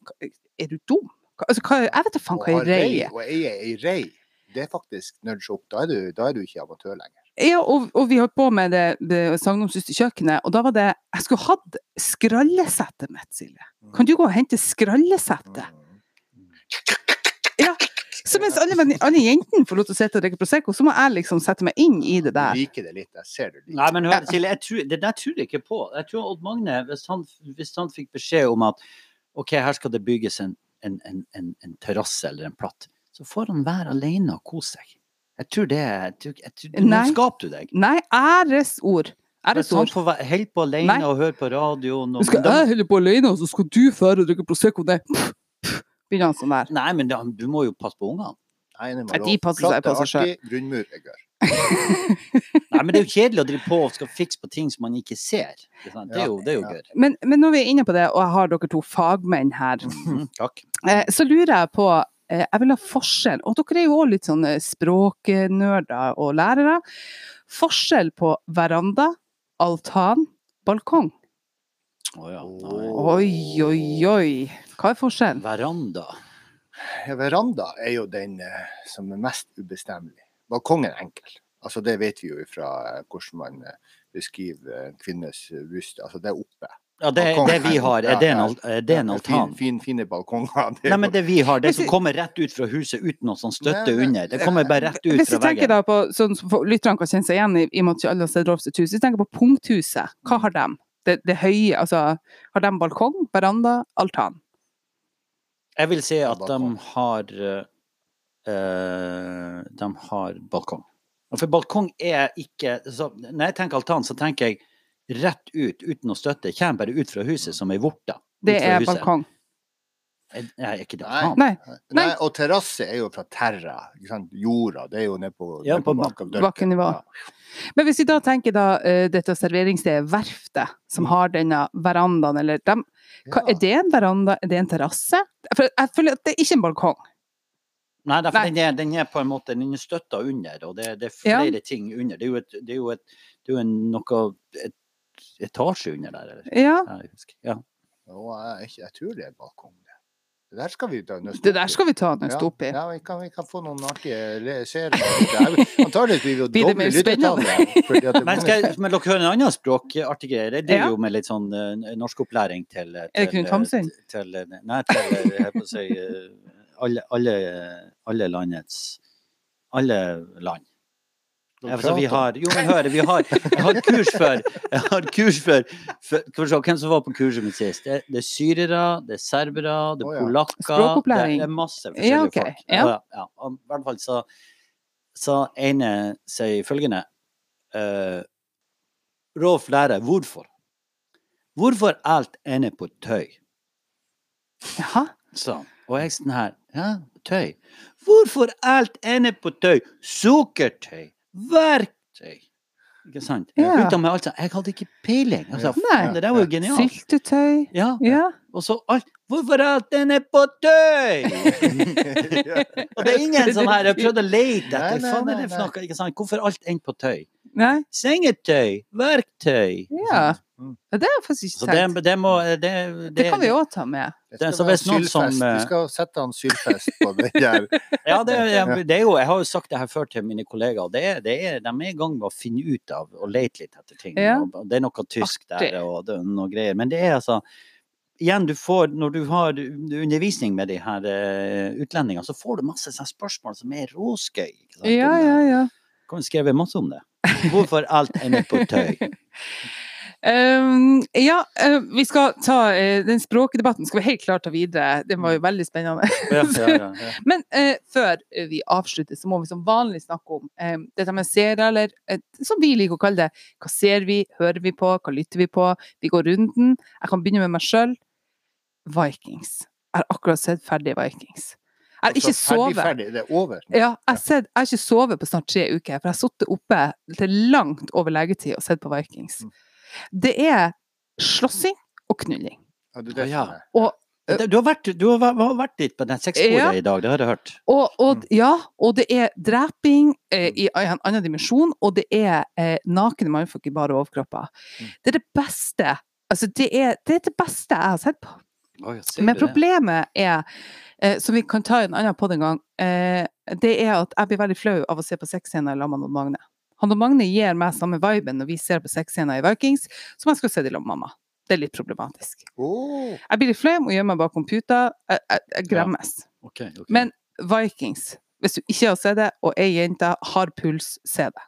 [SPEAKER 1] Er du dum? Altså, hva, jeg vet da faen hva ei rei, er.
[SPEAKER 2] Å eie ei rei, det er faktisk nudge opp. Da er du, da er du ikke amatør lenger.
[SPEAKER 1] Ja, og, og vi holdt på med det, det sagnomsuste kjøkkenet, og da var det Jeg skulle hatt skrallesettet mitt, Silje. Kan du gå og hente skrallesettet? Ja, så mens alle, alle jentene får lov til å sitte og drikke Prosecco, så må jeg liksom sette meg inn i det
[SPEAKER 2] Jeg
[SPEAKER 1] der.
[SPEAKER 2] liker det litt. Jeg ser det litt.
[SPEAKER 3] Nei, men hør, Silje, jeg tror, det der tror jeg ikke på. Jeg tror Odd Magne, hvis han, hvis han fikk beskjed om at OK, her skal det bygges en, en, en, en, en terrasse eller en platt, så får han være alene og kose seg. Jeg tror det jeg tror, jeg tror, Nå
[SPEAKER 1] Nei.
[SPEAKER 3] skaper du deg.
[SPEAKER 1] Nei, æresord.
[SPEAKER 3] Hvis han
[SPEAKER 1] Æresord.
[SPEAKER 3] får være- holde på alene
[SPEAKER 1] Nei.
[SPEAKER 3] og høre på radioen og,
[SPEAKER 1] Nå skal jeg holde på alene, og så skal du fære og drikke Prosecco der. Begynner han sånn der.
[SPEAKER 3] Nei, men da, du må jo passe på ungene.
[SPEAKER 2] Nei, det må
[SPEAKER 1] Nei,
[SPEAKER 2] lov.
[SPEAKER 1] de passer seg
[SPEAKER 2] Platt er
[SPEAKER 1] på seg
[SPEAKER 2] artig, Grunnmur er gørr.
[SPEAKER 3] Nei, men det er jo kjedelig å drive på og skal fikse på ting som man ikke ser. Sant? Det er jo, det er jo
[SPEAKER 2] Ja.
[SPEAKER 3] gøy.
[SPEAKER 1] Men, men når vi er inne på det, og jeg har dere to fagmenn her,
[SPEAKER 3] Mhm, takk.
[SPEAKER 1] eh, så lurer jeg på Jeg vil ha forskjell, og dere er jo òg litt sånne språknerder og lærere. Forskjell på veranda, altan, balkong.
[SPEAKER 3] Oh, ja.
[SPEAKER 1] Oi, oi, oi. Hva er forskjellen?
[SPEAKER 3] Veranda.
[SPEAKER 2] Ja, veranda er jo den eh, som er mest ubestemmelig. Balkongen er enkel. Altså, det vet vi jo fra eh, hvordan man eh, beskriver kvinnes eh, bryst. Altså, det er oppe.
[SPEAKER 3] Ja, det, det vi har, er det en, er det en
[SPEAKER 2] Ja,
[SPEAKER 3] altan?
[SPEAKER 2] Fin, fin, fine balkonger. Det er
[SPEAKER 3] Nei, men det vi har, det som kommer rett ut fra huset uten noe sånn støtte under. Det kommer bare rett ut
[SPEAKER 1] Hvis
[SPEAKER 3] fra
[SPEAKER 1] vi tenker
[SPEAKER 3] veggen.
[SPEAKER 1] da på, sånn lytterne kan kjenne seg igjen i, i og med at ikke alle har sett Rolfs hus, hvis vi tenker på punkthuset, hva har de? Det, det høye, altså, har de balkong, veranda, altan?
[SPEAKER 3] Jeg vil si at de har øh, De har balkong. For balkong er ikke så, Når jeg tenker altan, så tenker jeg rett ut uten å støtte. Kommer bare ut fra huset som ei vorte.
[SPEAKER 1] Det er
[SPEAKER 3] huset.
[SPEAKER 1] balkong.
[SPEAKER 3] Nei, er ikke det
[SPEAKER 2] Nei.
[SPEAKER 1] Nei,
[SPEAKER 2] Nei,
[SPEAKER 1] Nei.
[SPEAKER 2] og terrasse er jo fra terra. Ikke sant? Jorda, det er jo nede på,
[SPEAKER 3] Ja,
[SPEAKER 2] ned på
[SPEAKER 3] på
[SPEAKER 2] bakken
[SPEAKER 1] bakkenivå.
[SPEAKER 2] Ja.
[SPEAKER 1] Men hvis vi da tenker da eh, dette serveringsstedet, Verftet, som har denne verandaen, eller dem, hva,
[SPEAKER 2] Ja.
[SPEAKER 1] er det en veranda, er det en terrasse? For jeg føler at det er ikke en balkong.
[SPEAKER 3] Nei. Den, er, den er på en måte den er støtta under, og det, det er
[SPEAKER 1] Ja.
[SPEAKER 3] flere ting under. Det er jo, et, det er jo, et, det er jo en, noe et, etasje under der. Eller?
[SPEAKER 1] Ja.
[SPEAKER 3] Ja, jeg. Ja.
[SPEAKER 2] Og jeg, jeg tror det er balkong. det. Det der skal vi da nøste
[SPEAKER 1] Det der skal vi ta nøst opp i.
[SPEAKER 2] Ja, vi kan, vi kan få noen artige seere. Jeg- blir vi jo doble lyttertallet. er
[SPEAKER 3] Men, skal, men dere hører en annen språkartig greie. Det driver er
[SPEAKER 1] Ja.
[SPEAKER 3] jo med litt sånn uh, norskopplæring til,
[SPEAKER 1] Er det
[SPEAKER 3] til,
[SPEAKER 1] Knut Hamsun?
[SPEAKER 3] Nei, til eh, jeg på å si eh, alle, alle, alle landets Alle land. Altså, vi har, jo, men hør, vi har, jeg har kurs før. jeg har kurs før. for skal vi se, Hvem som var på kurset mitt sist? Det, det er syrere, det er serbere, det er
[SPEAKER 2] ja.
[SPEAKER 3] polakker
[SPEAKER 1] Språkopplæring.
[SPEAKER 3] Det er masse forskjellige
[SPEAKER 1] Ja, okay.
[SPEAKER 3] folk.
[SPEAKER 1] ja.
[SPEAKER 3] ja. og I hvert fall så, så ene sier følgende uh, Rolf lærer hvorfor. Hvorfor alt ender på tøy?
[SPEAKER 1] Jaha.
[SPEAKER 3] Sånn. Og jeg sånn her Ja, tøy. Hvorfor alt ender på tøy? Sukkertøy. Verktøy. Ikke sant?
[SPEAKER 1] Ja.
[SPEAKER 3] begynte med alt sånn. Jeg hadde ikke peiling. Altså, faen, det der var jo genialt.
[SPEAKER 1] Syltetøy.
[SPEAKER 3] Ja.
[SPEAKER 1] Ja.
[SPEAKER 3] Og så alt Hvorfor alt er på tøy? Og det er ingen sånn her Jeg prøvde å lete etter
[SPEAKER 2] nei,
[SPEAKER 3] faen er
[SPEAKER 2] nei,
[SPEAKER 3] det for
[SPEAKER 2] nei.
[SPEAKER 3] noe? Ikke sant? Hvorfor alt endte på tøy?
[SPEAKER 1] Nei.
[SPEAKER 3] Sengetøy. Verktøy.
[SPEAKER 1] Ja.
[SPEAKER 2] Mm.
[SPEAKER 1] Ja, Det har jeg faktisk
[SPEAKER 3] Så
[SPEAKER 1] ikke
[SPEAKER 3] det,
[SPEAKER 1] tenkt.
[SPEAKER 3] det må det, det,
[SPEAKER 1] Det kan vi òg ta med.
[SPEAKER 2] Det
[SPEAKER 3] Det
[SPEAKER 2] skal
[SPEAKER 3] så
[SPEAKER 2] være
[SPEAKER 3] som,
[SPEAKER 2] sylfest.
[SPEAKER 3] eh,
[SPEAKER 2] skal sette han sylfest på det der.
[SPEAKER 3] Ja, det, er- det er jo, jeg har jo sagt det her før til mine kollegaer. Det er, det er, de er i gang med å finne ut av og lete litt etter ting.
[SPEAKER 1] Ja.
[SPEAKER 3] Og det er noe tysk
[SPEAKER 1] Artig.
[SPEAKER 3] der og det, noe greier. Men det er altså Igjen, du får, når du har undervisning med de her uh, utlendingene, så får du masse sånne spørsmål som er råskøy. Ikke sant?
[SPEAKER 1] Ja, ja, ja.
[SPEAKER 3] Kan skrive masse om det. Hvorfor alt ender på tøy.
[SPEAKER 1] Um, ja, uh, vi skal ta uh, den språkdebatten skal vi helt klart ta videre. Den var jo veldig spennende.
[SPEAKER 3] Ja, ja, ja.
[SPEAKER 1] Men uh, før vi avslutter, så må vi som vanlig snakke om eh, dette med serier, eller som vi liker å kalle det. Hva ser vi, hører vi på, hva lytter vi på? Vi går runden. Jeg kan begynne med meg sjøl. Vikings. Jeg har akkurat sett ferdig Vikings. Jeg har ikke
[SPEAKER 2] ferdig,
[SPEAKER 1] sovet.
[SPEAKER 2] ferdig. Det er over.
[SPEAKER 1] Ja, jeg, sett, jeg har ikke sovet på snart tre uker, for jeg har sittet oppe til langt over legetid og sett på Vikings.
[SPEAKER 2] Mm.
[SPEAKER 1] Det er slåssing og knulling.
[SPEAKER 2] Ja, det det
[SPEAKER 3] Ja.
[SPEAKER 1] Og,
[SPEAKER 3] Du har vært, du har vært- litt på den sexsporet
[SPEAKER 1] Ja.
[SPEAKER 3] i dag, det har jeg hørt.
[SPEAKER 1] og, og,
[SPEAKER 2] Mm.
[SPEAKER 1] ja, og det er dreping eh, i en annen dimensjon, og det er eh, nakne mannfolk i bare overkropper.
[SPEAKER 2] Mm.
[SPEAKER 1] Det er det beste Altså, det er, det er det beste jeg har sett på. Men problemet er, eh, som vi kan ta i en annen podd en gang, eh, det er at jeg blir veldig flau av å se på sexscener sammen med Magne. Han og Magne gir meg samme viben når vi ser på sexscener i Vikings, som jeg skal se til med mamma. Det er litt problematisk.
[SPEAKER 2] Oh.
[SPEAKER 1] Jeg blir litt flau og gjemmer meg bak computer. Jeg, jeg, jeg gremmes.
[SPEAKER 3] Ja. Okay, okay.
[SPEAKER 1] Men Vikings, hvis du ikke har sett det, og ei jente har puls, se det.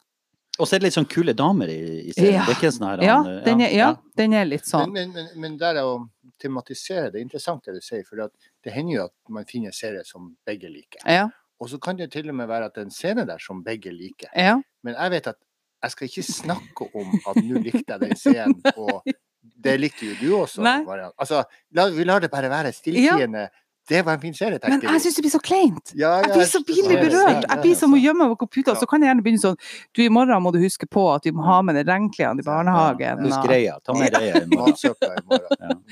[SPEAKER 3] Og så er det litt sånn kule damer i, i serien.
[SPEAKER 1] Ja.
[SPEAKER 3] Det er ikke sånn her
[SPEAKER 1] Ja,
[SPEAKER 3] han,
[SPEAKER 1] den er, ja, den er litt sånn.
[SPEAKER 2] Men, men, men, men der er å tematisere, det er interessant det du sier, for det hender jo at man finner serier som begge liker.
[SPEAKER 1] Ja,
[SPEAKER 2] Og så kan det til og med være at det er en scene der som begge liker.
[SPEAKER 1] ja.
[SPEAKER 2] Men jeg vet at jeg skal ikke snakke om at nå likte jeg den scenen, og det likte jo du også.
[SPEAKER 1] Nei.
[SPEAKER 2] Altså, la, vi lar det bare være stilltiende. Det var en fin serie,
[SPEAKER 1] Men
[SPEAKER 2] tenkte
[SPEAKER 1] jeg syns det blir så kleint.
[SPEAKER 2] Ja,
[SPEAKER 1] Jeg blir så pinlig berørt. Jeg blir som å gjemme meg bak computer.
[SPEAKER 2] Ja.
[SPEAKER 1] Så kan jeg gjerne begynne sånn Du, i morgen må du huske på at vi må ha med deg regnklærne i barnehagen.
[SPEAKER 3] Husk greia. Ta med greia i morgen.
[SPEAKER 2] Matsøpla i morgen.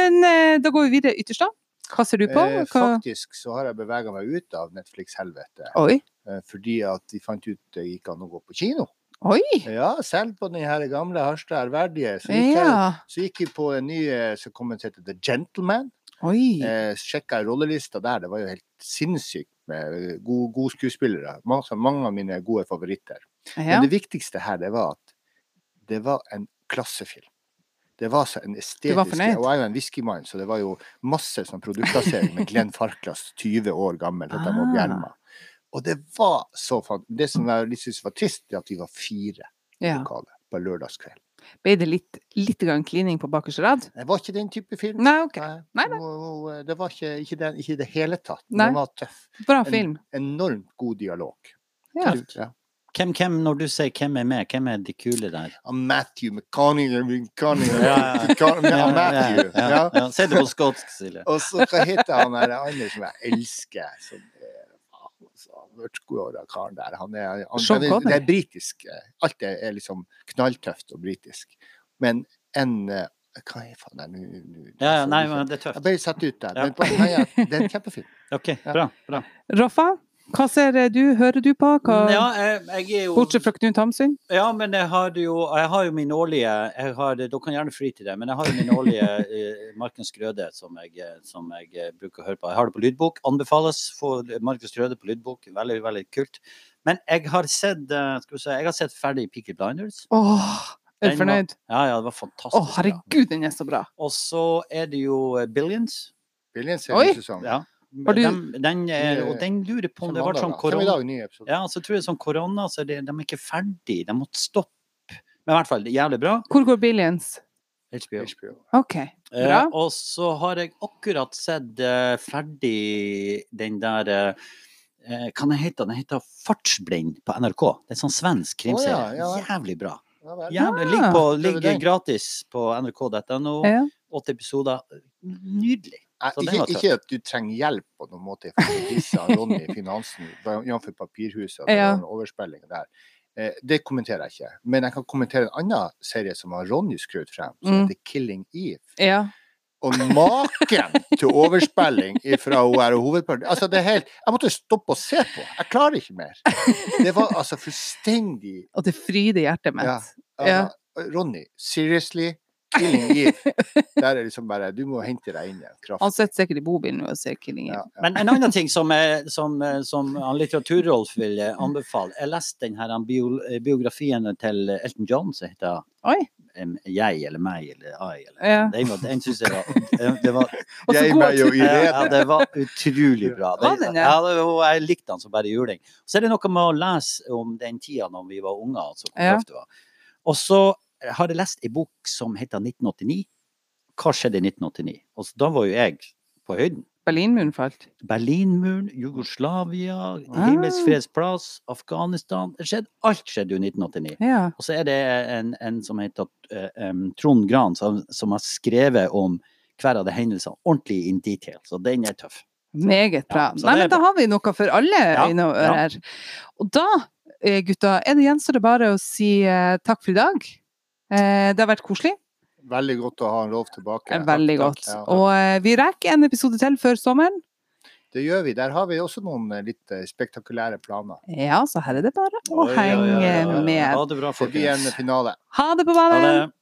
[SPEAKER 1] Men eh, da går vi videre ytterst, da. Hva ser du på?
[SPEAKER 2] Eh,
[SPEAKER 1] Hva...
[SPEAKER 2] faktisk så har jeg bevega meg ut av Netflix-helvete.
[SPEAKER 1] Oi.
[SPEAKER 2] eh, Fordi at de fant ut det gikk an å gå på kino.
[SPEAKER 1] Oi!
[SPEAKER 2] Ja, selv på den her gamle Harstad ærverdige. Så gikk, jeg,
[SPEAKER 1] Ja.
[SPEAKER 2] så gikk jeg på en ny eh, som kom til The Gentleman.
[SPEAKER 1] Oi.
[SPEAKER 2] Eh, Sjekka rollelista der. Det var jo helt sinnssykt med gode, gode skuespillere. Mange, mange av mine gode favoritter.
[SPEAKER 1] Ja.
[SPEAKER 2] Men det viktigste her, det var at det var en klassefilm. Det var så en estetisk? Og jeg er jo en whiskymann, så det var jo masse sånn produktplassering med Glenn Farklas, 20 år gammel, dette med bjerma. Og det var så fan... Det som jeg litt syntes var trist, er at vi var fire
[SPEAKER 1] ja.
[SPEAKER 2] lokale på lørdagskveld.
[SPEAKER 1] Ble det litt, litt klining på bakerste rad?
[SPEAKER 2] Det var ikke den type film.
[SPEAKER 1] Nei, OK.
[SPEAKER 2] Nei,
[SPEAKER 1] Nei,
[SPEAKER 2] Det var ikke, ikke, den, ikke i det hele tatt.
[SPEAKER 1] Nei.
[SPEAKER 2] Den var tøff.
[SPEAKER 1] Bra
[SPEAKER 2] En
[SPEAKER 1] film.
[SPEAKER 2] enormt god dialog.
[SPEAKER 1] Ja.
[SPEAKER 2] Ja.
[SPEAKER 3] Hvem, hvem, når du sier hvem er med, hvem er de kule der?
[SPEAKER 2] Matthew McConaughey Matthew.
[SPEAKER 3] Ja. Si det på skotsk, Silje.
[SPEAKER 2] Og så hva heter han der andre som jeg elsker? Som er så mørkhåra karen der. Han er, han, det, er, det er britisk. Alt er, er liksom knalltøft og britisk. Men en eh, Hva er faen det nå?
[SPEAKER 3] Ja, ja, nei, men det er tøft.
[SPEAKER 2] Jeg ble satt ut der.
[SPEAKER 3] Ja.
[SPEAKER 2] Men nei, ja, det er en kjempefilm.
[SPEAKER 3] OK, bra. bra.
[SPEAKER 1] Roffa, hva ser du, hører du på? Hva,
[SPEAKER 3] Ja, jeg, jeg er jo
[SPEAKER 1] Bortsett fra Knut Hamsun?
[SPEAKER 3] Ja, men jeg har jo, jeg har jo min årlige jeg har, Dere kan gjerne fri til det, men jeg har jo min årlige eh, Markens Grøde som jeg, eh, som jeg eh, bruker å høre på. Jeg har det på lydbok. Anbefales. for Markens Grøde på lydbok. Veldig, veldig kult. Men jeg har sett eh, skal vi se, jeg har sett ferdig Peaky Blinders.
[SPEAKER 1] Åh, er du
[SPEAKER 3] fornøyd? var-? Ja, ja, det var fantastisk.
[SPEAKER 1] Å,
[SPEAKER 3] oh,
[SPEAKER 1] herregud, den er så bra.
[SPEAKER 3] Og så er det jo eh, Billions.
[SPEAKER 2] Billions er
[SPEAKER 1] Oi.
[SPEAKER 2] sesong.
[SPEAKER 3] Ja.
[SPEAKER 1] Har du-
[SPEAKER 3] Den, den, er, og den lurer på om det var sånn korona... Ja, så tror jeg sånn korona, så det, de er ikke ferdig. De måtte stoppe. Men i hvert fall, det er jævlig bra.
[SPEAKER 1] Hvor går Billions?
[SPEAKER 3] HBO.
[SPEAKER 2] HBO.
[SPEAKER 1] OK, bra.
[SPEAKER 3] Eh, og så har jeg akkurat sett eh, ferdig den der eh, jeg Hva den heter den? heter Fartsblind på NRK. Det er en sånn svensk krimserie.
[SPEAKER 2] Oh, ja, ja.
[SPEAKER 3] Jævlig bra.
[SPEAKER 2] Ja,
[SPEAKER 1] Ah.
[SPEAKER 3] ligger, på, ligger gratis på nrk.no.
[SPEAKER 1] Ja.
[SPEAKER 3] Åtte episoder. Nydelig.
[SPEAKER 2] Ikke, ikke at du trenger hjelp på noen måte for å disse Ronny Finansen, jf. Papirhuset og
[SPEAKER 1] Ja.
[SPEAKER 2] overspillinga der. Det kommenterer jeg ikke. Men jeg kan kommentere en annen serie som har Ronny skrøt frem, som
[SPEAKER 1] Mm.
[SPEAKER 2] heter 'Killing Eve'.
[SPEAKER 1] ja.
[SPEAKER 2] Og maken til overspilling fra hun her hovedpersonen Altså, det er helt Jeg måtte stoppe og se på. Jeg klarer ikke mer. Det var altså fullstendig
[SPEAKER 1] Og det fryder hjertet mitt.
[SPEAKER 2] Ja.
[SPEAKER 1] Ja.
[SPEAKER 2] Altså, Ronny, seriously? Killing Eve. Der er liksom bare Du må hente deg inn igjen. Kraft.
[SPEAKER 1] Han sitter sikkert i bobilen og ser Killingen.
[SPEAKER 2] Ja, ja.
[SPEAKER 3] Men en annen ting som, er, som, eh, som han litteratur-Rolf vil eh, anbefale Jeg leste den her han eh, biografien til Elton John som heter
[SPEAKER 1] Oi.
[SPEAKER 3] Jeg eller meg eller I. Eller,
[SPEAKER 1] Ja.
[SPEAKER 3] Den, den syns jeg var det, var
[SPEAKER 2] Jeg, meg og
[SPEAKER 3] Irene. ja, det var utrolig bra. Det,
[SPEAKER 1] den, ja?
[SPEAKER 3] jeg likte den som bare juling. Så er det noe med å lese om den tida når vi var unger, altså hvor
[SPEAKER 1] Ja.
[SPEAKER 3] det var. Og så har hadde lest ei bok som heter 1989. Hva skjedde i 1989? Og da var jo jeg på høyden.
[SPEAKER 1] Berlinmuren falt.
[SPEAKER 3] Berlinmuren, Jugoslavia,
[SPEAKER 1] Ah.
[SPEAKER 3] Himmelsk freds plass, Afghanistan. Skjedde, alt skjedde jo i 1989.
[SPEAKER 1] Ja.
[SPEAKER 3] Og så er det en, en som heter eh, em, Trond Gran, som, som har skrevet om hver av de hendelsene ordentlig in detail. Så den er tøff.
[SPEAKER 1] Meget bra.
[SPEAKER 3] Ja,
[SPEAKER 1] Nei, men da har vi noe for alle
[SPEAKER 3] Ja,
[SPEAKER 1] øyne og da, gutter, gutta, er det gjenstår det bare å si uh, takk for i dag. Eh, det har vært koselig.
[SPEAKER 2] Veldig godt å ha en lov tilbake.
[SPEAKER 1] Eh, Veldig
[SPEAKER 2] Takk,
[SPEAKER 1] godt.
[SPEAKER 2] takk. Ja.
[SPEAKER 1] Og eh, vi rekker en episode til før sommeren.
[SPEAKER 2] Det gjør vi. Der har vi også noen litt spektakulære planer.
[SPEAKER 1] Ja, så her er det bare å henge med.
[SPEAKER 3] Ha det bra,
[SPEAKER 2] Det blir en
[SPEAKER 3] folkens.
[SPEAKER 2] finale.
[SPEAKER 1] Ha det på
[SPEAKER 3] Ha
[SPEAKER 1] banen!
[SPEAKER 3] det.